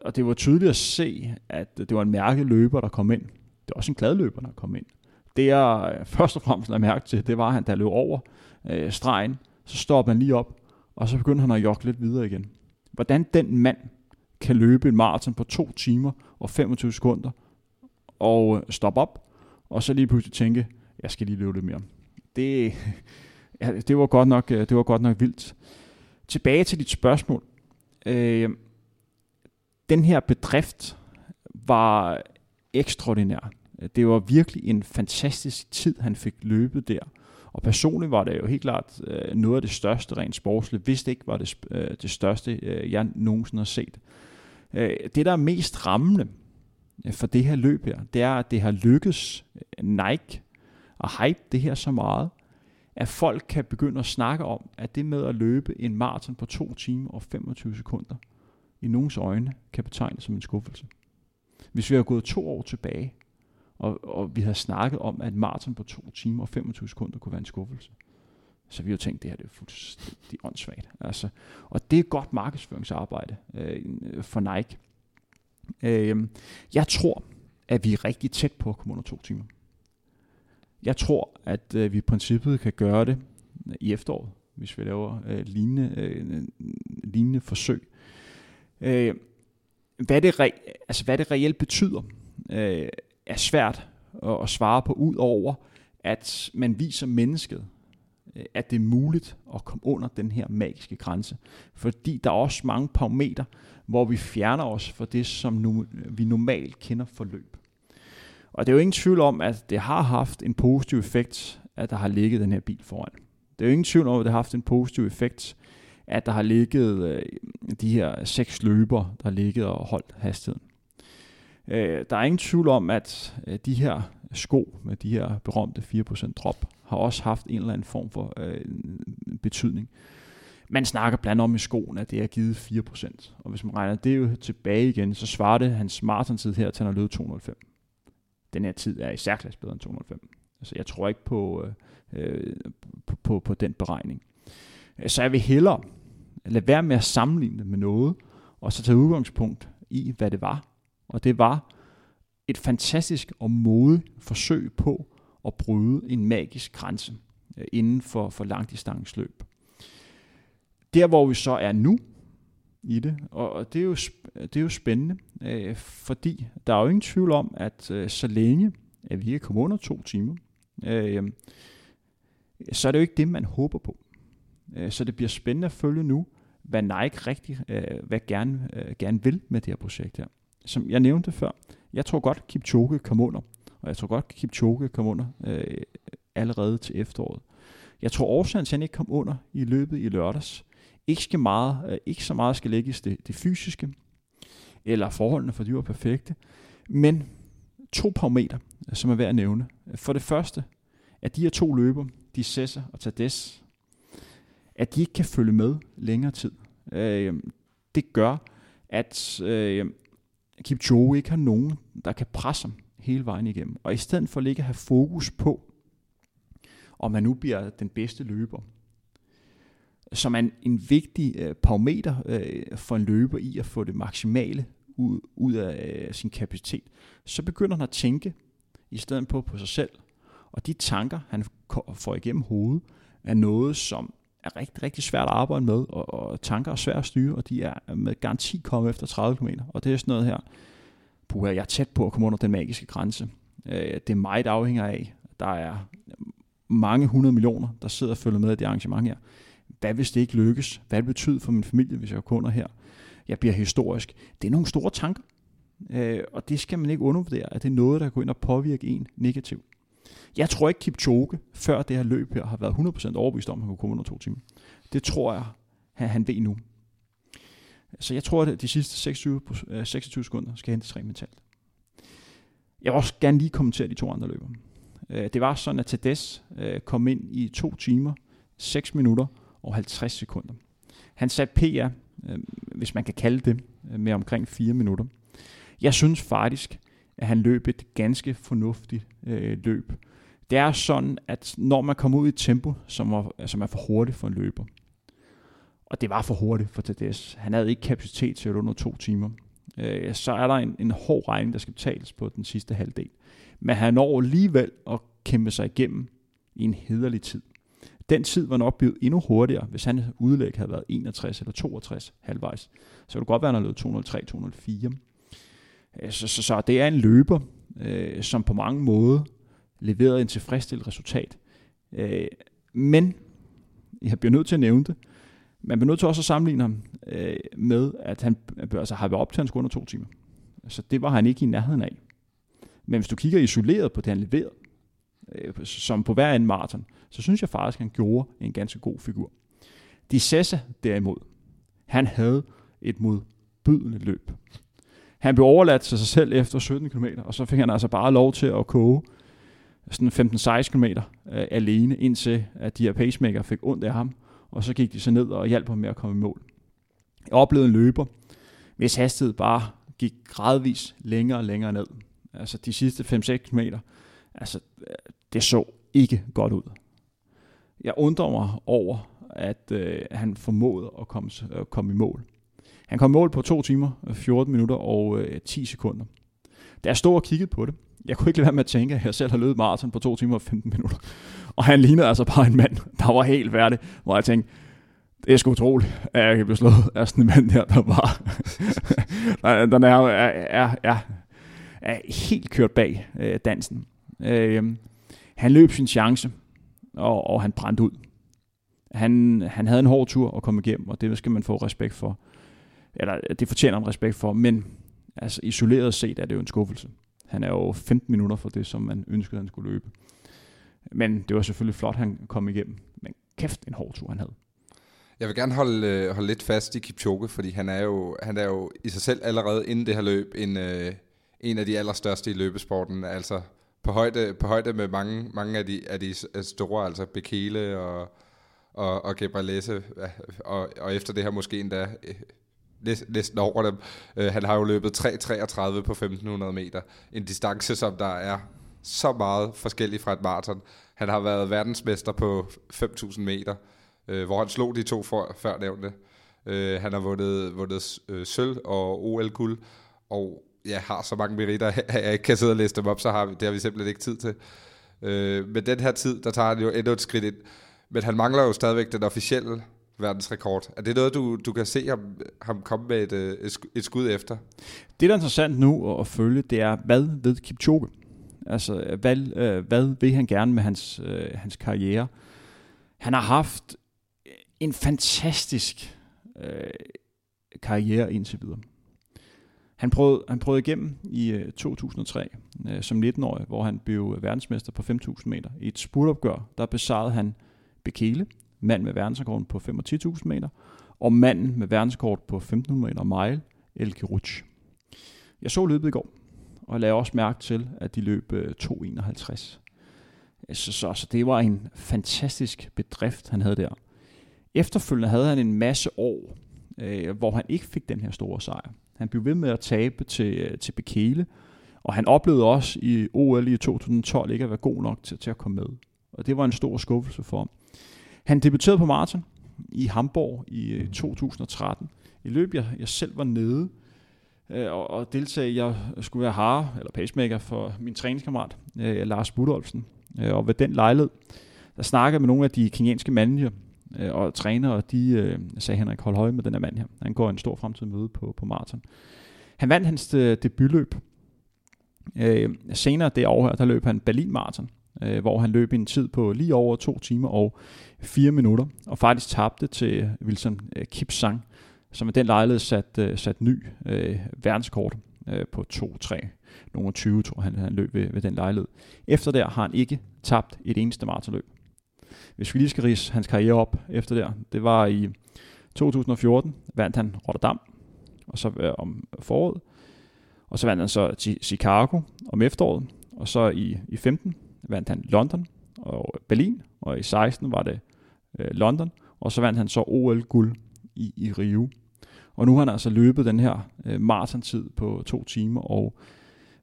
og det var tydeligt at se, at det var en mærkeløber, der kom ind. Det var også en glad løber, der kom ind. Det jeg øh, først og fremmest lagde mærke til, det var, at han der løb over øh, stregen, så stoppede han lige op, og så begyndte han at jogge lidt videre igen. Hvordan den mand kan løbe en maraton på 2 timer og 25 sekunder, og øh, stoppe op, og så lige pludselig tænke, jeg skal lige løbe lidt mere. Det, ja, det, var, godt nok, øh, det var godt nok vildt. Tilbage til dit spørgsmål. Øh, den her bedrift var ekstraordinær. Det var virkelig en fantastisk tid, han fik løbet der. Og personligt var det jo helt klart øh, noget af det største rent sportsligt, hvis det ikke var det, øh, det største, øh, jeg nogensinde har set. Øh, det, der er mest rammende øh, for det her løb her, det er, at det har lykkes øh, Nike at hype det her så meget, at folk kan begynde at snakke om, at det med at løbe en maraton på 2 timer og 25 sekunder, i nogens øjne kan betegnes som en skuffelse. Hvis vi har gået to år tilbage, og, og vi havde snakket om, at maraton på 2 timer og 25 sekunder kunne være en skuffelse, så vi har tænkt, at det her det er fuldstændig åndssvagt. Altså, og det er godt markedsføringsarbejde øh, for Nike. Øh, jeg tror, at vi er rigtig tæt på at komme under to timer. Jeg tror, at øh, vi i princippet kan gøre det i efteråret, hvis vi laver øh, lignende, øh, lignende forsøg. Øh, hvad, det re- altså, hvad det reelt betyder, øh, er svært at, at svare på, ud over at man viser mennesket, øh, at det er muligt at komme under den her magiske grænse. Fordi der er også mange parametre, hvor vi fjerner os fra det, som nu, vi normalt kender forløb. Og det er jo ingen tvivl om, at det har haft en positiv effekt, at der har ligget den her bil foran. Det er jo ingen tvivl om, at det har haft en positiv effekt, at der har ligget øh, de her seks løber, der har ligget og holdt hastigheden. Øh, der er ingen tvivl om, at øh, de her sko med de her berømte 4% drop har også haft en eller anden form for øh, betydning. Man snakker blandt andet om i skoen, at det er givet 4%. Og hvis man regner det jo tilbage igen, så svarer det hans maratontid her til, at han har løbet 205. Den her tid er i særklasse bedre end 205. Altså jeg tror ikke på, øh, øh på, på, på den beregning. Øh, så jeg vil hellere lade være med at sammenligne det med noget, og så tage udgangspunkt i, hvad det var. Og det var et fantastisk og modigt forsøg på at bryde en magisk grænse øh, inden for, for langdistanceløb. Der hvor vi så er nu i det, og det er jo, det er jo spændende, øh, fordi der er jo ingen tvivl om, at øh, så længe at vi kan komme under to timer, øh, så er det jo ikke det, man håber på. Øh, så det bliver spændende at følge nu, hvad Nike rigtig øh, hvad gerne, øh, gerne vil med det her projekt her. Som jeg nævnte før, jeg tror godt, Kipchoge kom under, og jeg tror godt, Kipchoge kom under øh, allerede til efteråret. Jeg tror årsagen til, at han ikke kom under i løbet i lørdags, ikke, skal meget, øh, ikke så meget skal lægges det, det fysiske, eller forholdene for de var perfekte, men to parametre, øh, som er værd at nævne. For det første, at de her to løber, de Cesar og Tades, at de ikke kan følge med længere tid. Øh, det gør, at øh, Kipchoge ikke har nogen, der kan presse ham hele vejen igennem. Og i stedet for at ligge have fokus på, om man nu bliver den bedste løber, som er en, en vigtig øh, parameter øh, for en løber i at få det maksimale ud, ud af øh, sin kapacitet, så begynder han at tænke i stedet på på sig selv. Og de tanker, han får igennem hovedet, er noget, som er rigtig, rigtig svært at arbejde med, og, og tanker er svært at styre, og de er med garanti kommet efter 30 km. Og det er sådan noget her, puha, jeg er tæt på at komme under den magiske grænse. Øh, det er meget afhænger af. Der er mange hundrede millioner, der sidder og følger med i det arrangement her. Hvad hvis det ikke lykkes? Hvad det betyder for min familie, hvis jeg kunder her? Jeg bliver historisk. Det er nogle store tanker, øh, og det skal man ikke undervurdere, at det er noget, der går ind og påvirke en negativt. Jeg tror ikke Kipchoge, før det her løb her, har været 100% overbevist om, at han kunne komme under to timer. Det tror jeg, han, han ved nu. Så jeg tror, at de sidste 26, 26 øh, sekunder skal hentes rent mentalt. Jeg vil også gerne lige kommentere de to andre løber. Øh, det var sådan, at Tades øh, kom ind i to timer, 6 minutter og 50 sekunder. Han satte PR, hvis man kan kalde det, med omkring 4 minutter. Jeg synes faktisk, at han løb et ganske fornuftigt løb. Det er sådan, at når man kommer ud i et tempo, som er, som er for hurtigt for en løber, og det var for hurtigt for Tades, han havde ikke kapacitet til at under to timer, øh, så er der en, en hård regning, der skal betales på den sidste halvdel. Men han når alligevel at kæmpe sig igennem i en hederlig tid. Den tid var nok blevet endnu hurtigere, hvis han udlæg havde været 61 eller 62 halvvejs. Så det godt være, at han havde løbet 203-204. Øh, så, så, så det er en løber, øh, som på mange måder leverede en tilfredsstillende resultat. Øh, men jeg bliver nødt til at nævne det, man bliver nødt til også at sammenligne ham øh, med, at han altså, har været op til, at han skulle under to timer. Så det var han ikke i nærheden af. Men hvis du kigger isoleret på det, han leverede, øh, som på hver en maraton, så synes jeg faktisk, at han gjorde en ganske god figur. De Sessa derimod, han havde et modbydende løb. Han blev overladt til sig selv efter 17 km, og så fik han altså bare lov til at koge sådan 15-16 km øh, alene, indtil at de her pacemaker fik ondt af ham, og så gik de så ned og hjalp ham med at komme i mål. Jeg oplevede en løber, hvis hastighed bare gik gradvis længere og længere ned. Altså de sidste 5-6 km, altså øh, det så ikke godt ud. Jeg undrer mig over, at øh, han formåede at komme, øh, komme i mål. Han kom i mål på 2 timer, 14 minutter og øh, 10 sekunder. Da jeg stod og kiggede på det, jeg kunne ikke lade være med at tænke, at jeg selv har løbet maraton på 2 timer og 15 minutter. Og han lignede altså bare en mand, der var helt værdig, hvor jeg tænkte, det er sgu utroligt, at jeg kan blive slået af sådan en mand her, der bare, den er, er, er, er, er helt kørt bag øh, dansen. Øh, han løb sin chance, og, og han brændte ud. Han, han havde en hård tur at komme igennem, og det skal man få respekt for. Eller det fortjener en respekt for, men altså isoleret set er det jo en skuffelse. Han er jo 15 minutter for det, som man ønskede, han skulle løbe. Men det var selvfølgelig flot, han kom igennem. Men kæft en hård tur, han havde. Jeg vil gerne holde, øh, holde lidt fast i Kipchoge, fordi han er, jo, han er jo i sig selv allerede inden det her løb en, øh, en af de allerstørste i løbesporten. Altså på højde, på højde med mange, mange af, de, af de store, altså Bekele og, og, og Gebrelese, og, og efter det her måske endda øh, næsten over dem. Øh, han har jo løbet 3.33 på 1500 meter. En distance, som der er så meget forskellig fra et maraton. Han har været verdensmester på 5.000 meter, øh, hvor han slog de to for, førnævnte. Øh, han har vundet, vundet øh, sølv og OL-guld, og ja, har så mange meritter, at jeg ikke kan sidde og læse dem op, så har vi, det har vi simpelthen ikke tid til. Øh, men den her tid, der tager han jo endnu et skridt ind. Men han mangler jo stadigvæk den officielle verdensrekord. Er det noget, du, du kan se ham, ham komme med et, øh, et skud efter? Det, der er interessant nu at følge, det er, hvad ved Kipchoge? Altså, hvad, øh, hvad vil han gerne med hans, øh, hans karriere? Han har haft en fantastisk øh, karriere indtil videre. Han prøvede, han prøvede igennem i øh, 2003 øh, som 19-årig, hvor han blev verdensmester på 5.000 meter. I et spurtopgør, der besejrede han Bekele, mand med verdensrekorden på 5 og 10.000 meter, og manden med verdenskort på 1.500 meter mile, El Kiruch. Jeg så løbet i går, og lagde også mærke til, at de løb øh, 2.51. Så, så, så det var en fantastisk bedrift, han havde der. Efterfølgende havde han en masse år, øh, hvor han ikke fik den her store sejr. Han blev ved med at tabe til, øh, til Bekele, og han oplevede også i OL i 2012 ikke at være god nok til, til at komme med. Og det var en stor skuffelse for ham. Han debuterede på maraton i Hamburg i 2013. Øh, I løb, jeg, jeg selv var nede, øh, og, og deltage. Jeg skulle være hare, eller pacemaker, for min træningskammerat, øh, Lars Budolfsen. Øh, og ved den lejlighed, der snakkede med nogle af de kenyanske manager øh, og trænere, og de øh, sagde, Henrik, hold høje med den her mand her. Han går en stor fremtid møde på, på maraton. Han vandt hans øh, debutløb. Øh, senere det år her, der løb han Berlin Marathon, øh, hvor han løb en tid på lige over to timer og fire minutter, og faktisk tabte til Wilson øh, Kipsang, som er den lejlighed sat, øh, sat ny øh, verdenskort øh, på 2-3. Nogle 20, tror han, han løb ved, ved den lejlighed. Efter der har han ikke tabt et eneste maratonløb. Hvis vi lige skal rise hans karriere op efter der, det var i 2014, vandt han Rotterdam, og så øh, om foråret, og så vandt han så Chicago om efteråret, og så i, i 15 vandt han London og Berlin, og i 16 var det øh, London, og så vandt han så OL-guld i, i Rio. Og nu har han altså løbet den her øh, maratontid på 2 timer og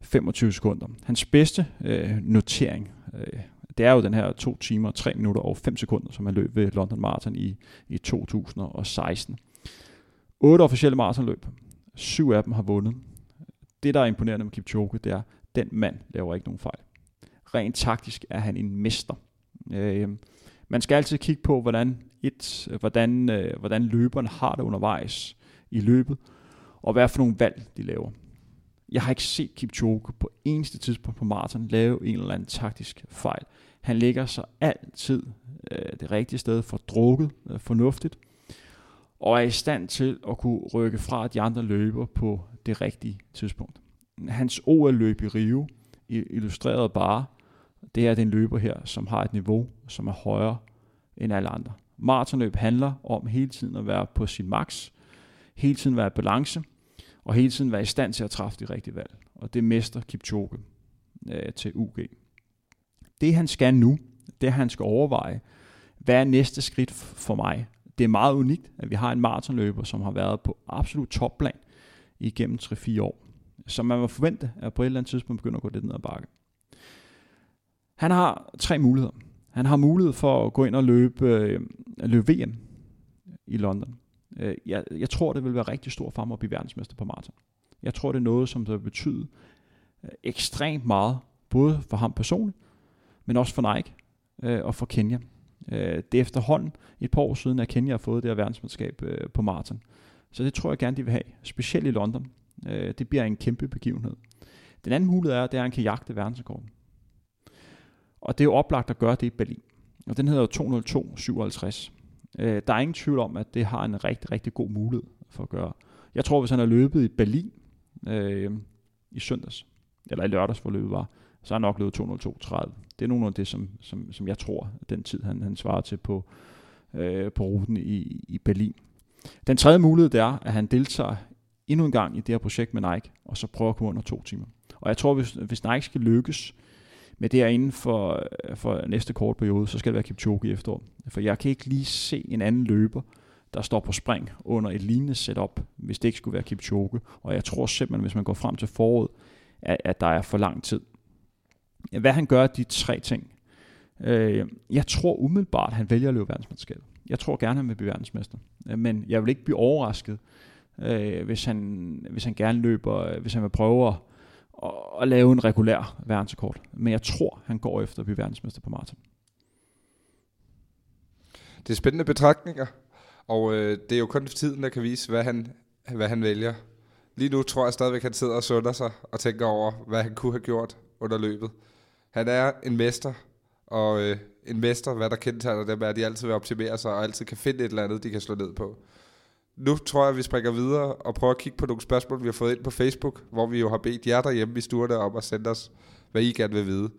25 sekunder. Hans bedste øh, notering, øh, det er jo den her 2 timer, 3 minutter og 5 sekunder, som han løb ved London Marathon i, i 2016. 8 officielle maratonløb. Syv af dem har vundet. Det, der er imponerende med Kipchoge, det er, at den mand laver ikke nogen fejl. Rent taktisk er han en mester. Øh, man skal altid kigge på, hvordan, et, hvordan, øh, hvordan løberne har det undervejs i løbet, og hvad for nogle valg de laver. Jeg har ikke set Kipchoge på eneste tidspunkt på maraton lave en eller anden taktisk fejl. Han ligger sig altid øh, det rigtige sted for drukket øh, fornuftigt, og er i stand til at kunne rykke fra de andre løber på det rigtige tidspunkt. Hans OL-løb i Rio illustrerede bare, det er den løber her, som har et niveau, som er højere end alle andre. Maratonløb handler om hele tiden at være på sin max, hele tiden være i balance, og hele tiden være i stand til at træffe de rigtige valg. Og det mester Kipchoge øh, til UG. Det han skal nu, det han skal overveje, hvad er næste skridt for mig? Det er meget unikt, at vi har en maratonløber, som har været på absolut topplan igennem 3-4 år. Så man må forvente, at på et eller andet tidspunkt begynder at gå lidt ned ad bakke. Han har tre muligheder. Han har mulighed for at gå ind og løbe, øh, løbe VM i London. Øh, jeg, jeg tror, det vil være rigtig stor for ham at blive verdensmester på maraton. Jeg tror, det er noget, som der vil betyde øh, ekstremt meget, både for ham personligt, men også for Nike øh, og for Kenya. Øh, det er efterhånden et par år siden, at Kenya har fået det her verdensmesterskab øh, på maraton. Så det tror jeg gerne, de vil have, specielt i London. Øh, det bliver en kæmpe begivenhed. Den anden mulighed er, det er, at han kan jagte verdensrekorden. Og det er jo oplagt at gøre det i Berlin. Og den hedder jo 202.57. Øh, der er ingen tvivl om, at det har en rigtig, rigtig god mulighed for at gøre. Jeg tror, hvis han har løbet i Berlin øh, i søndags, eller i lørdags, hvor løbet var, så har han nok løbet 202.30. Det er nogenlunde det, som, som, som jeg tror, den tid, han, han svarer til på, øh, på ruten i, i Berlin. Den tredje mulighed, det er, at han deltager endnu en gang i det her projekt med Nike, og så prøver at komme under to timer. Og jeg tror, hvis, hvis Nike skal lykkes med det er inden for, øh, for næste kort periode, så skal det være Kipchoge i efterår. For jeg kan ikke lige se en anden løber, der står på spring under et lignende setup, hvis det ikke skulle være Kipchoge. Og jeg tror simpelthen, hvis man går frem til foråret, at, at der er for lang tid. Hvad han gør de tre ting. Øh, jeg tror umiddelbart, at han vælger at løbe verdensmesterskabet. Jeg tror gerne, at han vil blive verdensmester. Øh, men jeg vil ikke blive overrasket, øh, hvis, han, hvis han gerne løber, øh, hvis han vil prøve at og, lave en regulær verdensrekord. Men jeg tror, han går efter at blive verdensmester på maraton. Det er spændende betragtninger, og øh, det er jo kun tiden, der kan vise, hvad han, hvad han vælger. Lige nu tror jeg stadigvæk, at han sidder og sunder sig og tænker over, hvad han kunne have gjort under løbet. Han er en mester, og øh, en mester, hvad der kendetegner dem, er, at de altid vil optimere sig, og altid kan finde et eller andet, de kan slå ned på nu tror jeg, at vi springer videre og prøver at kigge på nogle spørgsmål, vi har fået ind på Facebook, hvor vi jo har bedt jer derhjemme i stuerne om at sende os, hvad I gerne vil vide.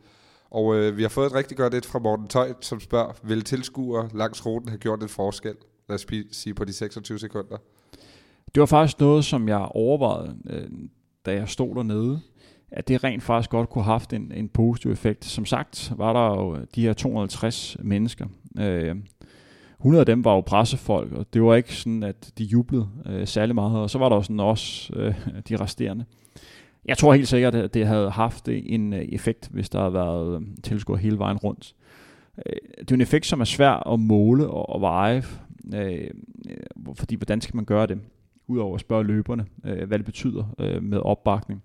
Og øh, vi har fået et rigtig godt et fra Morten Tøjt, som spørger, vil tilskuere langs ruten have gjort en forskel, lad os sige på de 26 sekunder? Det var faktisk noget, som jeg overvejede, øh, da jeg stod dernede, at det rent faktisk godt kunne have haft en, en positiv effekt. Som sagt var der jo de her 250 mennesker, øh, 100 af dem var jo pressefolk, og det var ikke sådan, at de jublede øh, særlig meget, og så var der jo sådan også øh, de resterende. Jeg tror helt sikkert, at det havde haft en øh, effekt, hvis der havde været øh, tilskuer hele vejen rundt. Øh, det er en effekt, som er svær at måle og, og veje, øh, øh, fordi hvordan skal man gøre det? udover at spørge løberne, øh, hvad det betyder øh, med opbakning.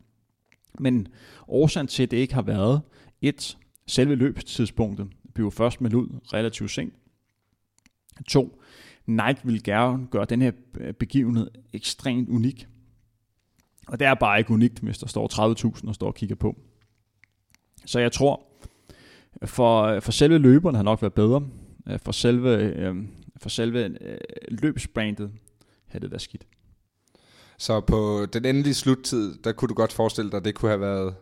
Men årsagen til, at det ikke har været et, selve løbstidspunktet blev først meldt ud relativt sent. To, Nike vil gerne gøre den her begivenhed ekstremt unik. Og det er bare ikke unikt, hvis der står 30.000 og står og kigger på. Så jeg tror, for, for selve løberne har nok været bedre. For selve, øh, for selve øh, løbsbrandet havde det været skidt. Så på den endelige sluttid, der kunne du godt forestille dig, at det kunne have været,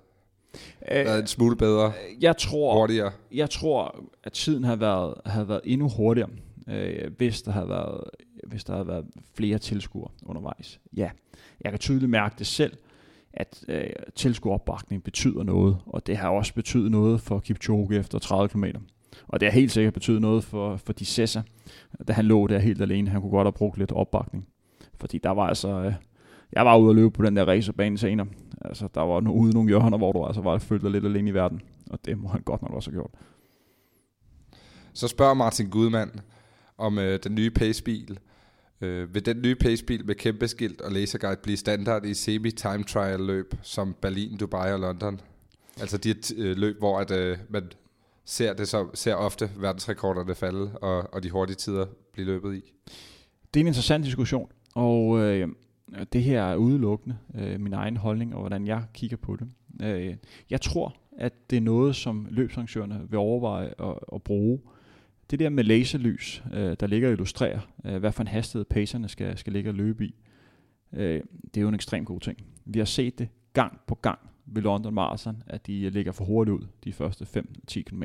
øh, været en smule bedre, jeg tror, hurtigere? Jeg tror, at tiden har været, har været endnu hurtigere, øh, hvis, der havde været, hvis der havde været flere tilskuere undervejs. Ja, jeg kan tydeligt mærke det selv, at øh, tilskueropbakning betyder noget, og det har også betydet noget for Kipchoge efter 30 km. Og det har helt sikkert betydet noget for, for de Sessa, da han lå der helt alene. Han kunne godt have brugt lidt opbakning. Fordi der var altså... Øh, jeg var ude at løbe på den der racerbane senere. Altså, der var ude nogle hjørner, hvor du altså var følt dig lidt alene i verden. Og det må han godt nok også have gjort. Så spørger Martin Gudmand om øh, den nye pacebil. Øh, vil den nye pacebil med kæmpe skilt og laserguide blive standard i semi-time trial løb som Berlin, Dubai og London? Altså de øh, løb, hvor at, øh, man ser det så ser ofte verdensrekorderne falde og, og de hurtige tider blive løbet i. Det er en interessant diskussion, og øh, det her er udelukkende øh, min egen holdning og hvordan jeg kigger på det. Øh, jeg tror, at det er noget, som løbsarrangørerne vil overveje at, at bruge. Det der med laserlys, øh, der ligger og illustrerer, øh, hvad for en hastighed pacerne skal, skal ligge og løbe i, øh, det er jo en ekstremt god ting. Vi har set det gang på gang ved London Marathon, at de øh, ligger for hurtigt ud de første 5-10 km.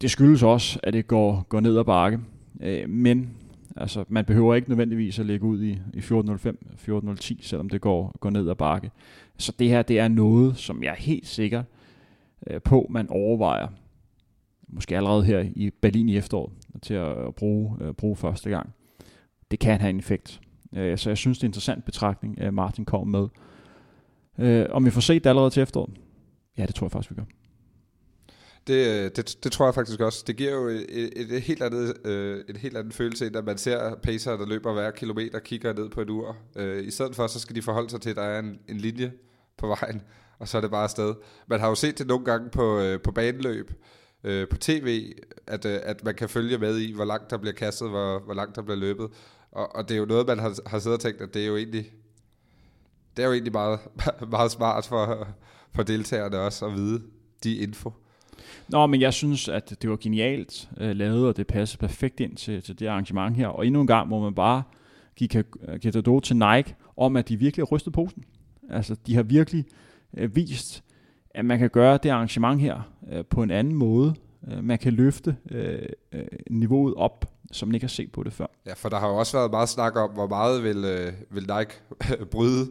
Det skyldes også, at det går, går ned ad bakke, øh, men altså, man behøver ikke nødvendigvis at ligge ud i, i 14.05, 14.10, selvom det går, går ned ad bakke. Så det her, det er noget, som jeg er helt sikker øh, på, man overvejer, måske allerede her i Berlin i efteråret, til at bruge, øh, bruge første gang. Det kan have en effekt. Øh, så jeg synes, det er en interessant betragtning, Martin kom med. Øh, om vi får set det allerede til efteråret? Ja, det tror jeg faktisk, vi gør. Det, øh, det, det tror jeg faktisk også. Det giver jo et, et, et helt andet, øh, et helt andet følelse, at man ser pacer, der løber hver kilometer, kigger ned på et ur. Øh, I stedet for, så skal de forholde sig til, at der er en, en linje på vejen, og så er det bare afsted. Man har jo set det nogle gange på, øh, på baneløb, øh, på tv, at, øh, at man kan følge med i, hvor langt der bliver kastet, hvor, hvor langt der bliver løbet. Og, og det er jo noget, man har, har siddet og tænkt, at det er jo egentlig det er jo egentlig meget, meget smart for, for deltagerne også at vide de info. Nå, men jeg synes, at det var genialt øh, lavet, og det passer perfekt ind til, til det arrangement her. Og endnu en gang må man bare give øh, Katado til Nike om, at de virkelig har rystet posen. Altså, de har virkelig øh, vist, at man kan gøre det arrangement her øh, på en anden måde. Øh, man kan løfte øh, øh, niveauet op, som man ikke har set på det før. Ja, for der har jo også været meget snak om, hvor meget vil, øh, vil Nike bryde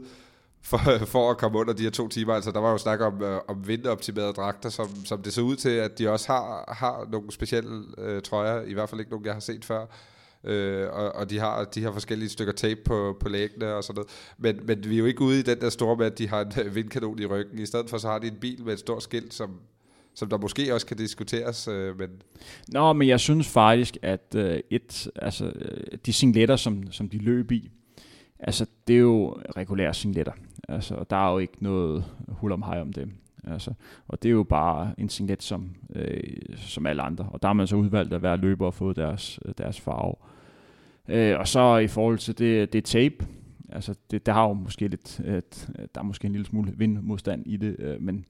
for, for at komme under de her to timer. Altså, der var jo snak om, øh, om vinteroptimerede dragter, som, som det så ud til, at de også har, har nogle specielle øh, trøjer, i hvert fald ikke nogen, jeg har set før. Øh, og, og de har de har forskellige stykker tape på, på læggene og sådan noget. Men, men vi er jo ikke ude i den der store med, at de har en øh, vindkanon i ryggen. I stedet for, så har de en bil med et stort skilt, som, som der måske også kan diskuteres. Øh, men Nå, men jeg synes faktisk, at øh, et, altså, øh, de singletter, som, som de løb i, altså, det er jo regulære singletter. Altså, der er jo ikke noget hul om hej om det. Altså, og det er jo bare en singlet som, øh, som alle andre. Og der har man så udvalgt at være løber og få deres, øh, deres farve. Øh, og så i forhold til det, det tape, altså det, der har jo måske lidt, et, øh, der er måske en lille smule vindmodstand i det, øh, men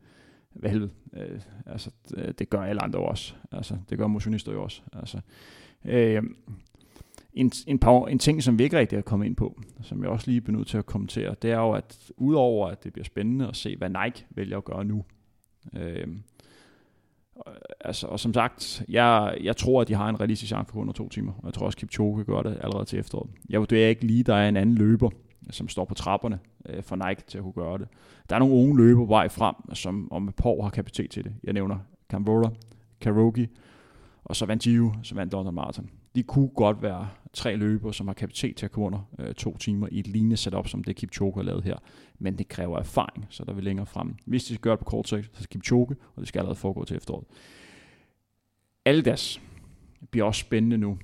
hvad helvede, øh, altså øh, det gør alle andre også. Altså det gør motionister jo også. Altså, øh, en, en, par, en ting, som vi ikke rigtig har kommet ind på, som jeg også lige er nødt til at kommentere, det er jo, at udover at det bliver spændende at se, hvad Nike vælger at gøre nu, øh, altså, og som sagt, jeg, jeg tror, at de har en realistisk chance for under to timer, og jeg tror også, at Kipchoge gør det allerede til efteråret. Jeg vurderer ikke lige, der er en anden løber, som står på trapperne øh, for Nike til at kunne gøre det. Der er nogle unge løber på vej frem, som om et par år har kapacitet til det. Jeg nævner Cambola, Karogi, og så vandt Gio, så vandt London Marathon de kunne godt være tre løbere, som har kapacitet til at komme under øh, to timer i et lignende setup, som det Kipchoge har lavet her. Men det kræver erfaring, så der vil længere frem. Hvis de skal gøre det på kort sigt, så skal Kipchoge, og det skal allerede foregå til efteråret. Aldas bliver også spændende nu.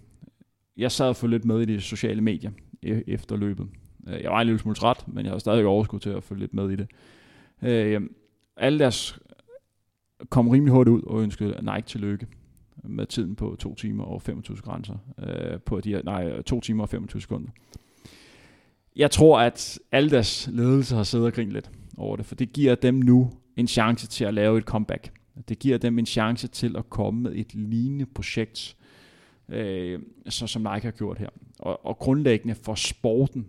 Jeg sad for lidt med i de sociale medier e- efter løbet. Øh, jeg var en lille smule træt, men jeg har stadig overskud til at følge lidt med i det. Øh, alle kom rimelig hurtigt ud og ønskede Nike til lykke med tiden på 2 timer og 25 grænser. Øh, på de her, nej, 2 timer og 25 sekunder. Jeg tror, at alle deres ledelse har siddet og grint lidt over det, for det giver dem nu en chance til at lave et comeback. Det giver dem en chance til at komme med et lignende projekt, øh, så som Nike har gjort her. Og, og grundlæggende for sporten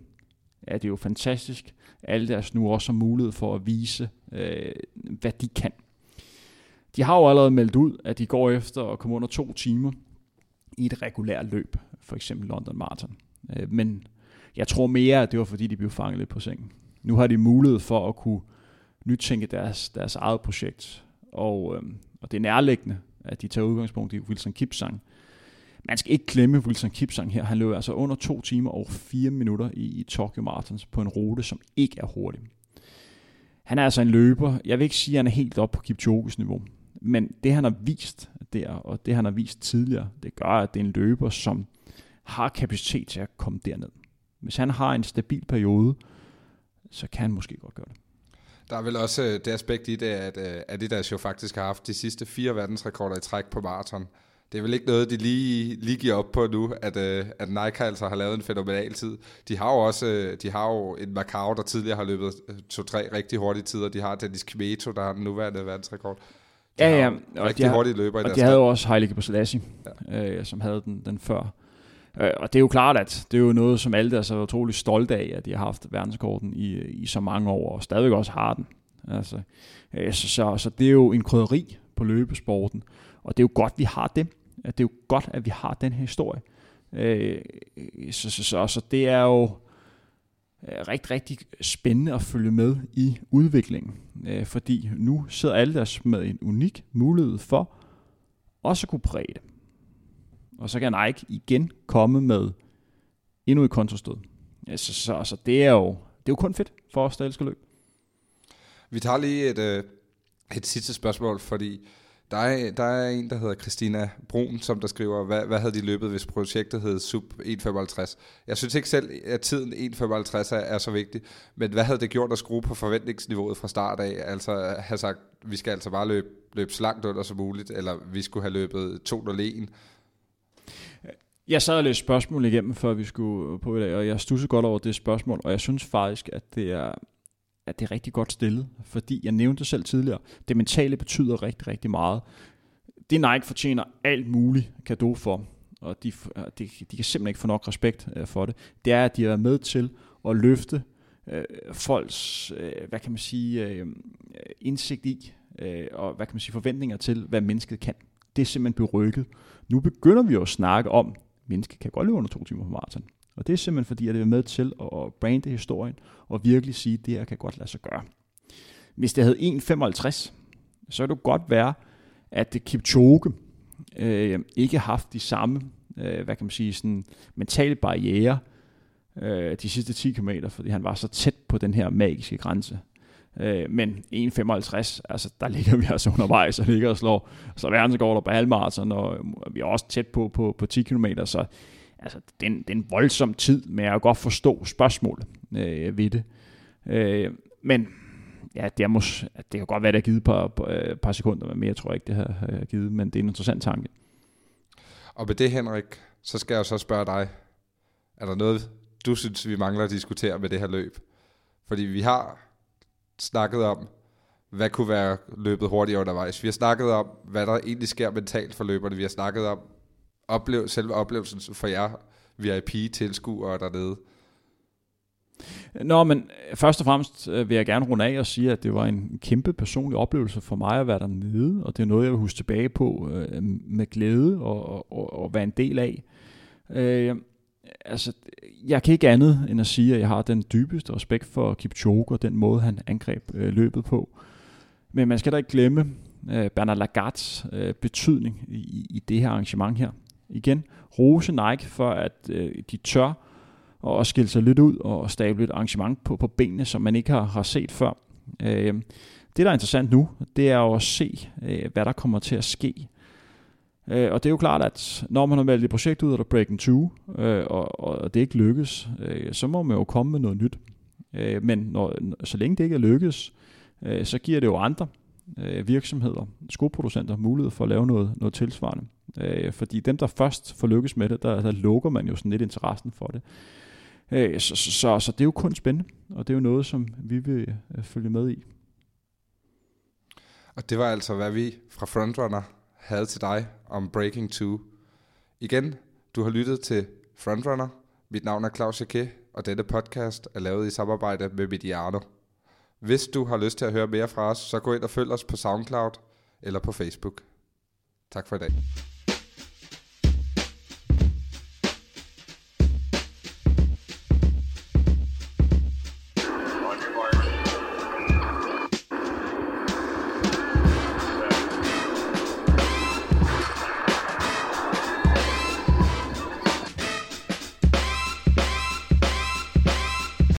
er det jo fantastisk, alle deres nu også har mulighed for at vise, øh, hvad de kan. De har jo allerede meldt ud, at de går efter at komme under to timer i et regulært løb, for eksempel London Marathon. Øh, men jeg tror mere, at det var fordi, de blev fanget lidt på sengen. Nu har de mulighed for at kunne nytænke deres, deres eget projekt. Og, øh, og det er nærliggende, at de tager udgangspunkt i Wilson Kipsang. Man skal ikke klemme Wilson Kipsang her. Han løb altså under 2 timer og 4 minutter i, i Tokyo Marathons på en rute, som ikke er hurtig. Han er altså en løber. Jeg vil ikke sige, at han er helt op på Kipchoges niveau. Men det han har vist der, og det han har vist tidligere, det gør, at det er en løber, som har kapacitet til at komme derned. Hvis han har en stabil periode, så kan han måske godt gøre det. Der er vel også øh, det aspekt i det, at øh, Adidas jo faktisk har haft de sidste fire verdensrekorder i træk på maraton. Det er vel ikke noget, de lige, lige giver op på nu, at, øh, at Nike altså har lavet en fænomenal tid. De har jo også de har jo en Macau, der tidligere har løbet to-tre rigtig hurtige tider. De har Dennis Kmeto, der har den nuværende verdensrekord. De ja, ja. Og rigtig de har, hurtige løber i Og de havde jo også Heilige Basalassi, ja. øh, som havde den, den før. Øh, og det er jo klart, at det er jo noget, som alle er så utrolig stolte af, at de har haft verdenskorten i, i så mange år, og stadigvæk også har den. Altså, øh, så, så, så det er jo en krydderi på løbesporten, og det er jo godt, vi har det. Det er jo godt, at vi har den her historie. Øh, så, så, så, så det er jo Øh, rigtig, rigtig spændende at følge med i udviklingen, øh, fordi nu sidder alle der med en unik mulighed for også at kunne præge det. Og så kan Nike igen komme med endnu et kontostød. Så, så, så det er jo det er jo kun fedt for os, der elsker løb. Vi tager lige et, øh, et sidste spørgsmål, fordi der er, der er en, der hedder Christina Brun, som der skriver, hvad, hvad havde de løbet, hvis projektet hed Sub 1.55? Jeg synes ikke selv, at tiden 1.55 er, er så vigtig, men hvad havde det gjort at skrue på forventningsniveauet fra start af? Altså have sagt, vi skal altså bare løbe, løbe så langt under som muligt, eller vi skulle have løbet 2.01, jeg sad og læste spørgsmål igennem, før vi skulle på i dag, og jeg stussede godt over det spørgsmål, og jeg synes faktisk, at det er, at det er rigtig godt stillet, fordi jeg nævnte selv tidligere, det mentale betyder rigtig, rigtig meget. Det Nike fortjener alt muligt kado for, og de, øh, de, de kan simpelthen ikke få nok respekt øh, for det, det er, at de er med til at løfte øh, folks, øh, hvad kan man sige, øh, indsigt i, øh, og hvad kan man sige, forventninger til, hvad mennesket kan. Det er simpelthen berykket. Nu begynder vi jo at snakke om, menneske kan godt løbe under to timer på maraton. Og det er simpelthen fordi, at det er med til at brande historien og virkelig sige, at det her kan godt lade sig gøre. Hvis det havde 1,55, så kan det godt være, at Kipchoge øh, ikke har haft de samme øh, hvad kan man sige, sådan mentale barriere øh, de sidste 10 km, fordi han var så tæt på den her magiske grænse. Øh, men 1,55, altså der ligger vi altså undervejs og ligger og slår så verdensrekorder på halvmarathon, og vi er også tæt på på, på 10 km, så altså, det, er en, det er en voldsom tid, men jeg kan godt forstå spørgsmålet øh, ved det. Øh, men ja, det, er mås- det kan godt være, det har givet et par, par, par sekunder, men mere tror jeg ikke, det har, har givet, men det er en interessant tanke. Og med det, Henrik, så skal jeg så spørge dig, er der noget, du synes, vi mangler at diskutere med det her løb? Fordi vi har snakket om, hvad kunne være løbet hurtigere undervejs. Vi har snakket om, hvad der egentlig sker mentalt for løberne. Vi har snakket om oplev, selve oplevelsen for jer VIP-tilskuere dernede. Nå, men øh, først og fremmest øh, vil jeg gerne runde af og sige, at det var en kæmpe personlig oplevelse for mig at være dernede, og det er noget, jeg vil huske tilbage på øh, med glæde og, og, og være en del af. Øh, altså, jeg kan ikke andet end at sige, at jeg har den dybeste respekt for Kipchoge og den måde, han angreb øh, løbet på. Men man skal da ikke glemme øh, Bernard Lagards øh, betydning i, i det her arrangement her. Igen, rose Nike for, at øh, de tør og skille sig lidt ud og stable et arrangement på, på benene, som man ikke har, har set før. Øh, det, der er interessant nu, det er at se, øh, hvad der kommer til at ske Øh, og det er jo klart, at når man har valgt et projekt ud der Breaking 2, øh, og, og det ikke lykkes, øh, så må man jo komme med noget nyt. Øh, men når, så længe det ikke er lykkes, øh, så giver det jo andre øh, virksomheder, skoproducenter, mulighed for at lave noget, noget tilsvarende. Øh, fordi dem, der først får lykkes med det, der, der lukker man jo sådan lidt interessen for det. Øh, så, så, så, så det er jo kun spændende, og det er jo noget, som vi vil øh, følge med i. Og det var altså, hvad vi fra Frontrunner havde til dig om Breaking 2. Igen, du har lyttet til Frontrunner. Mit navn er Claus Jacquet, og dette podcast er lavet i samarbejde med Mediano. Hvis du har lyst til at høre mere fra os, så gå ind og følg os på SoundCloud eller på Facebook. Tak for i dag.